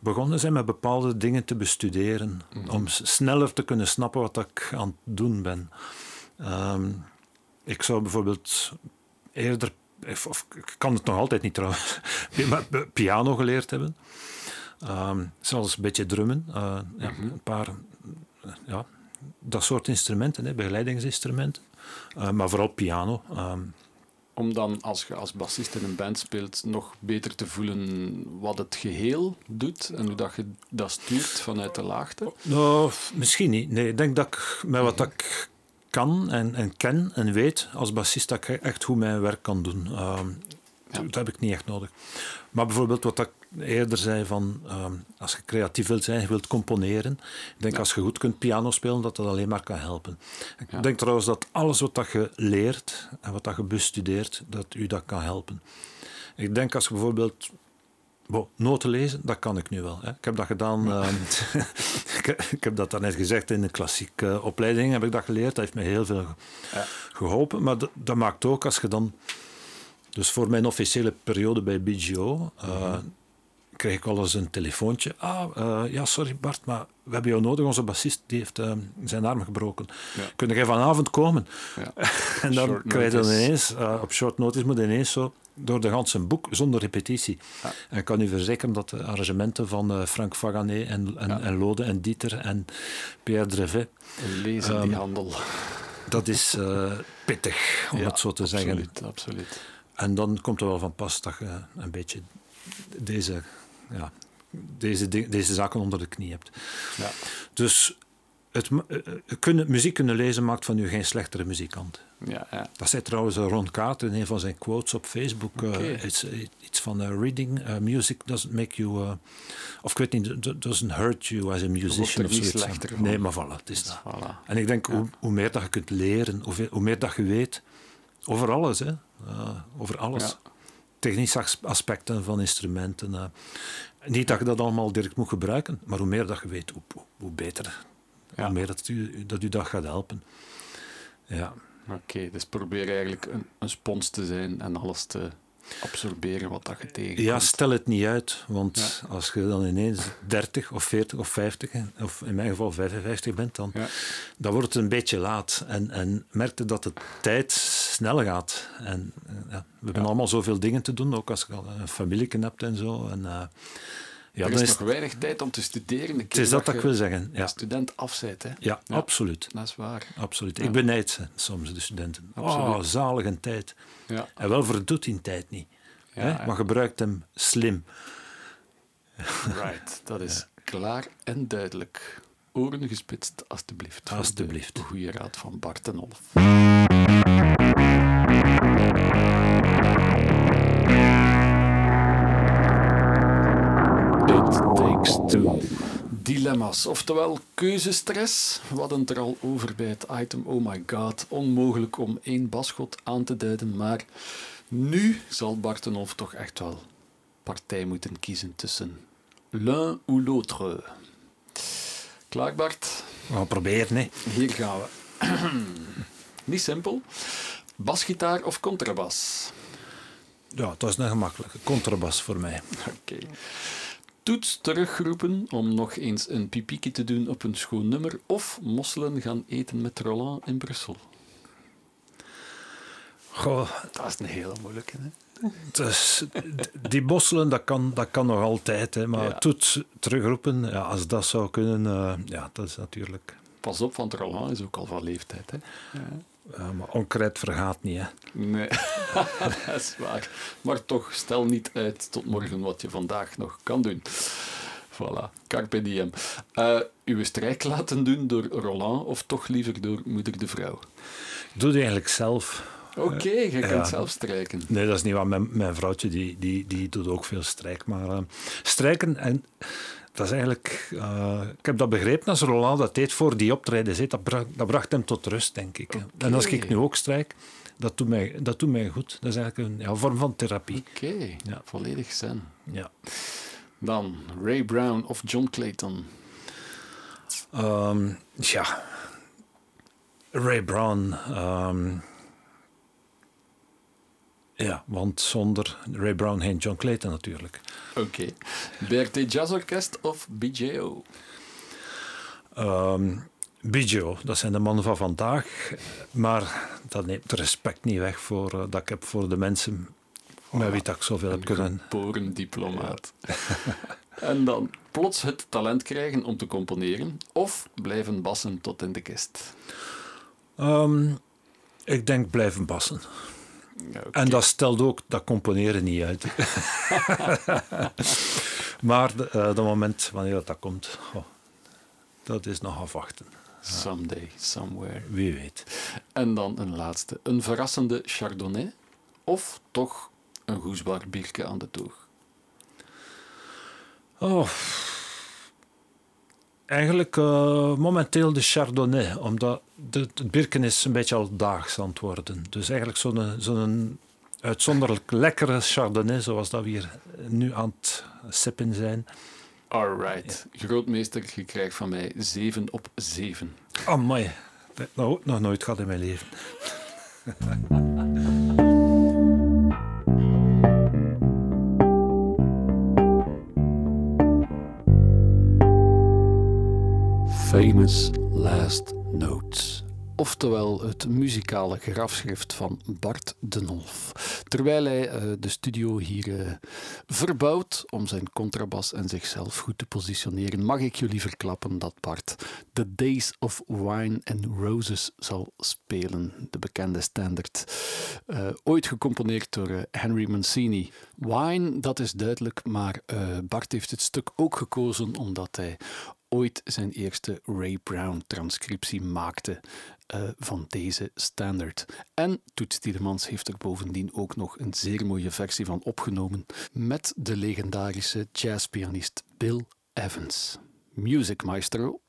begonnen zijn met bepaalde dingen te bestuderen. Om s- sneller te kunnen snappen wat ik aan het doen ben. Ehm, ik zou bijvoorbeeld eerder, of, ik kan het nog altijd niet trouwens, maar piano geleerd hebben. Ehm, zelfs een beetje drummen. eh, ja, een paar, ja, dat soort instrumenten, hè, begeleidingsinstrumenten. Eh, maar vooral piano. Ehm, Om dan, als je als bassist in een band speelt, nog beter te voelen wat het geheel doet en hoe dat je dat stuurt vanuit de laagte. nou, misschien niet. Nee, ik denk dat ik met wat ik kan en, en ken en weet als bassist, dat ik echt goed mijn werk kan doen. Ehm, Ja. Dat heb ik niet echt nodig. Maar bijvoorbeeld wat ik eerder zei van, ehm, als je creatief wilt zijn, je wilt componeren, ik denk Ja. als je goed kunt piano spelen, dat dat alleen maar kan helpen. Ik Ja. denk trouwens dat alles wat dat je leert en wat dat je bestudeert, dat u dat kan helpen. Ik denk als je bijvoorbeeld Bon, noten lezen, dat kan ik nu wel. Hè. Ik heb dat gedaan. ehm, ik, ik heb dat daarnet gezegd in de klassieke opleiding. Heb ik dat geleerd. Dat heeft me heel veel Ja. geholpen. Maar dat, dat maakt ook als je dan. Dus voor mijn officiële periode bij BGO. eh, kreeg ik al eens een telefoontje. Ah, eh, ja, sorry Bart, maar we hebben jou nodig. Onze bassist die heeft eh, zijn arm gebroken. Ja. Kun jij vanavond komen? Ja. En dan Short krijg je dan ineens, op short notice moet je ineens zo door de ganse boek zonder repetitie. Ja. En ik kan u verzekeren dat de arrangementen van Frank Faganet en, en, en Lode en Dieter en Pierre Drevet, Lezen Ehm, die handel. dat is pittig, om het zo te zeggen. Absoluut, absoluut. En dan komt er wel van pas dat je een beetje deze, ja, deze, deze zaken onder de knie hebt. Ja. Dus het, eh, eh, kunnen, muziek kunnen lezen maakt van u geen slechtere muzikant. Ja, ja. Dat zei trouwens Ron Carter in een van zijn quotes op Facebook. eh, iets, iets van reading music doesn't make you... of ik weet niet, do- doesn't hurt you as a musician of zoiets. slechter. Nee, maar voilà, het is dat. Voilà. En ik denk, Ja. hoe, hoe meer dat je kunt leren, hoe, hoe meer dat je weet, over alles, hè. Eh, over alles. Ja. Technische as- aspecten van instrumenten. eh. Niet dat je dat allemaal direct moet gebruiken, maar hoe meer dat je weet, hoe, hoe- beter. Ja. Hoe meer dat u, dat u dat gaat helpen. Ja. Oké, dus probeer eigenlijk een, een spons te zijn en alles te absorberen wat dat je tegenkomt. Ja, stel het niet uit, want Ja. als je dan ineens 30 of 40 of 50, of in mijn geval 55 bent, dan, Ja. dan wordt het een beetje laat. En, en merkte dat de tijd snel gaat. En eh, ja, we hebben Ja. allemaal zoveel dingen te doen, ook als je al een familie hebt en zo. En, eh, ja, er is is, nog weinig tijd om te studeren. het is dat dat ik wil zeggen. Ja, student afzet, hè. ja, Ja. absoluut. Dat is waar. absoluut. Ik benijd ze soms, de studenten. Absoluut. Oh, zalige tijd. Ja. En wel verdoet die tijd niet. Ja, hè. Maar gebruikt hem slim. Right, dat is klaar en duidelijk. Oren gespitst, alstublieft. Alstublieft. De goede raad van Bart en Olf. Dilemma's, oftewel keuzestress. We hadden het er al over bij het item Oh my god, onmogelijk om één basgod aan te duiden, maar nu zal Bartenhof toch echt wel partij moeten kiezen tussen l'un ou l'autre. Klaar Bart? We gaan proberen, hè. Hier gaan we. Niet simpel. Basgitaar of contrabas? Ja, dat is een gemakkelijke. Contrabas voor mij. Oké. Toets terugroepen om nog eens een pipieke te doen op een schoon nummer of mosselen gaan eten met Roland in Brussel? Goh, Dat is een hele moeilijke. Hè? dus, die bosselen, dat kan, dat kan nog altijd. Hè, maar Ja. toets terugroepen, ja, als dat zou kunnen, eh, ja, dat is natuurlijk... Pas op, want Roland is ook al van leeftijd. Hè? Ja, maar onkruid vergaat niet, hè. Nee, dat is waar. Maar toch, stel niet uit tot morgen wat je vandaag nog kan doen. Voilà, carpe diem. Eh, uw strijk laten doen door Roland of toch liever door moeder de vrouw? Ik doe het eigenlijk zelf. Oké, je ja. kunt zelf strijken. Nee, dat is niet waar. Mijn, mijn vrouwtje die, die, die doet ook veel strijk. Maar eh, strijken, en dat is eigenlijk... eh, ik heb dat begrepen als Roland dat deed voor die optredens. hè. Dat, bracht, dat bracht hem tot rust, denk ik. En als ik nu ook strijk, dat doet mij, dat doet mij goed. Dat is eigenlijk een ja, vorm van therapie. Oké, Ja. volledig zen. Ja. Dan Ray Brown of John Clayton. Ehm, ja. Ray Brown. ehm, ja, want zonder Ray Brown geen John Clayton natuurlijk. Oké. BRT Jazz Orkest of BJO? Ehm Biggio, dat zijn de mannen van vandaag. Maar dat neemt respect niet weg voor, eh, dat ik heb voor de mensen met wie dat ik zoveel heb Een kunnen. geboren diplomaat. en dan plots het talent krijgen om te componeren of blijven bassen tot in de kist. Ehm, ik denk blijven bassen. En dat stelt ook dat componeren niet uit. maar eh, dat moment wanneer dat, dat komt, goh, dat is nog afwachten. Someday, somewhere. Wie weet. En dan een laatste. Een verrassende chardonnay of toch een goesbaar biertje aan de toog? Oh. Eigenlijk eh, momenteel de Chardonnay, omdat de, het birken is een beetje alledaags aan het worden. Dus eigenlijk zo'n zo'n uitzonderlijk lekkere Chardonnay, zoals dat we hier nu aan het sippen zijn. Alright. Grootmeester, je krijgt van mij 7 op 7. Amai, dat heb ik nog, nog nooit gehad in mijn leven. Famous Last Notes. Oftewel het muzikale grafschrift van Bart de Nolf. Terwijl hij eh, de studio hier eh, verbouwt om zijn contrabas en zichzelf goed te positioneren, mag ik jullie verklappen dat Bart The Days of Wine and Roses zal spelen. De bekende standaard. Eh, ooit gecomponeerd door Henry Mancini. Wine, dat is duidelijk, maar Bart heeft het stuk ook gekozen omdat hij ooit zijn eerste Ray Brown transcriptie maakte eh, van deze standaard. En Toets Tielemans heeft er bovendien ook nog een zeer mooie versie van opgenomen met de legendarische jazzpianist Bill Evans. Music Maestro.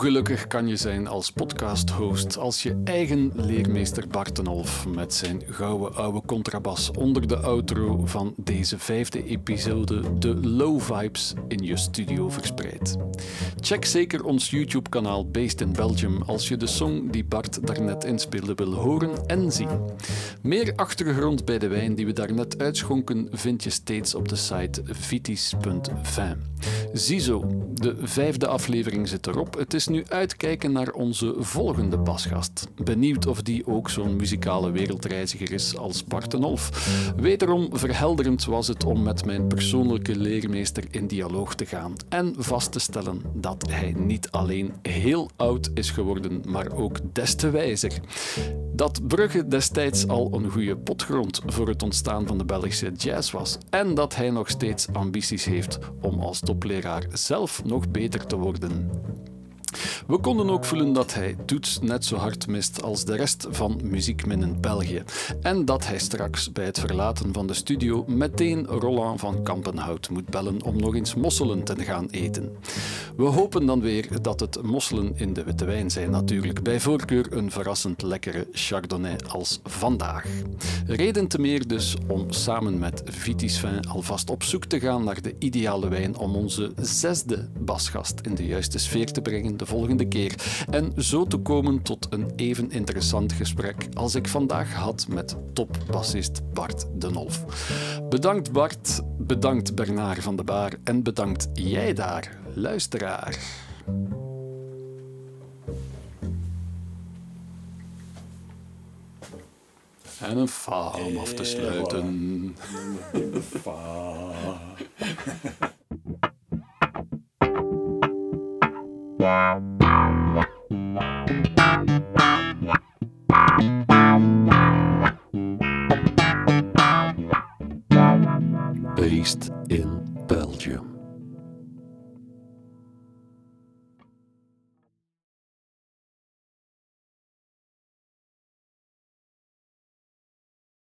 Gelukkig kan je zijn als podcast-host als je eigen leermeester Bartenolf met zijn gouden oude contrabas onder de outro van deze vijfde episode de low vibes in je studio verspreidt? Check zeker ons YouTube-kanaal Based in Belgium als je de song die Bart daarnet inspeelde wil horen en zien. Meer achtergrond bij de wijn die we daarnet uitschonken vind je steeds op de site vitis.vin. Ziezo, de vijfde aflevering zit erop. Het is nu uitkijken naar onze volgende pasgast. Benieuwd of die ook zo'n muzikale wereldreiziger is als Bart. Wederom verhelderend was het om met mijn persoonlijke leermeester in dialoog te gaan en vast te stellen dat hij niet alleen heel oud is geworden, maar ook des te wijzer. Dat Brugge destijds al een goede potgrond voor het ontstaan van de Belgische jazz was en dat hij nog steeds ambities heeft om als topleraar zelf nog beter te worden. We konden ook voelen dat hij Toets net zo hard mist als de rest van Muziekminnen België. En dat hij straks bij het verlaten van de studio meteen Roland van Kampenhout moet bellen om nog eens mosselen te gaan eten. We hopen dan weer dat het mosselen in de witte wijn zijn natuurlijk. Bij voorkeur een verrassend lekkere chardonnay als vandaag. Reden te meer dus om samen met Vitis Vin alvast op zoek te gaan naar de ideale wijn om onze zesde basgast in de juiste sfeer te brengen de volgende keer. En zo te komen tot een even interessant gesprek als ik vandaag had met topbassist Bart de Nolf. Bedankt Bart, bedankt Bernard van de Baar en bedankt jij daar, luisteraar. En een fa om af te sluiten. Based in Belgium.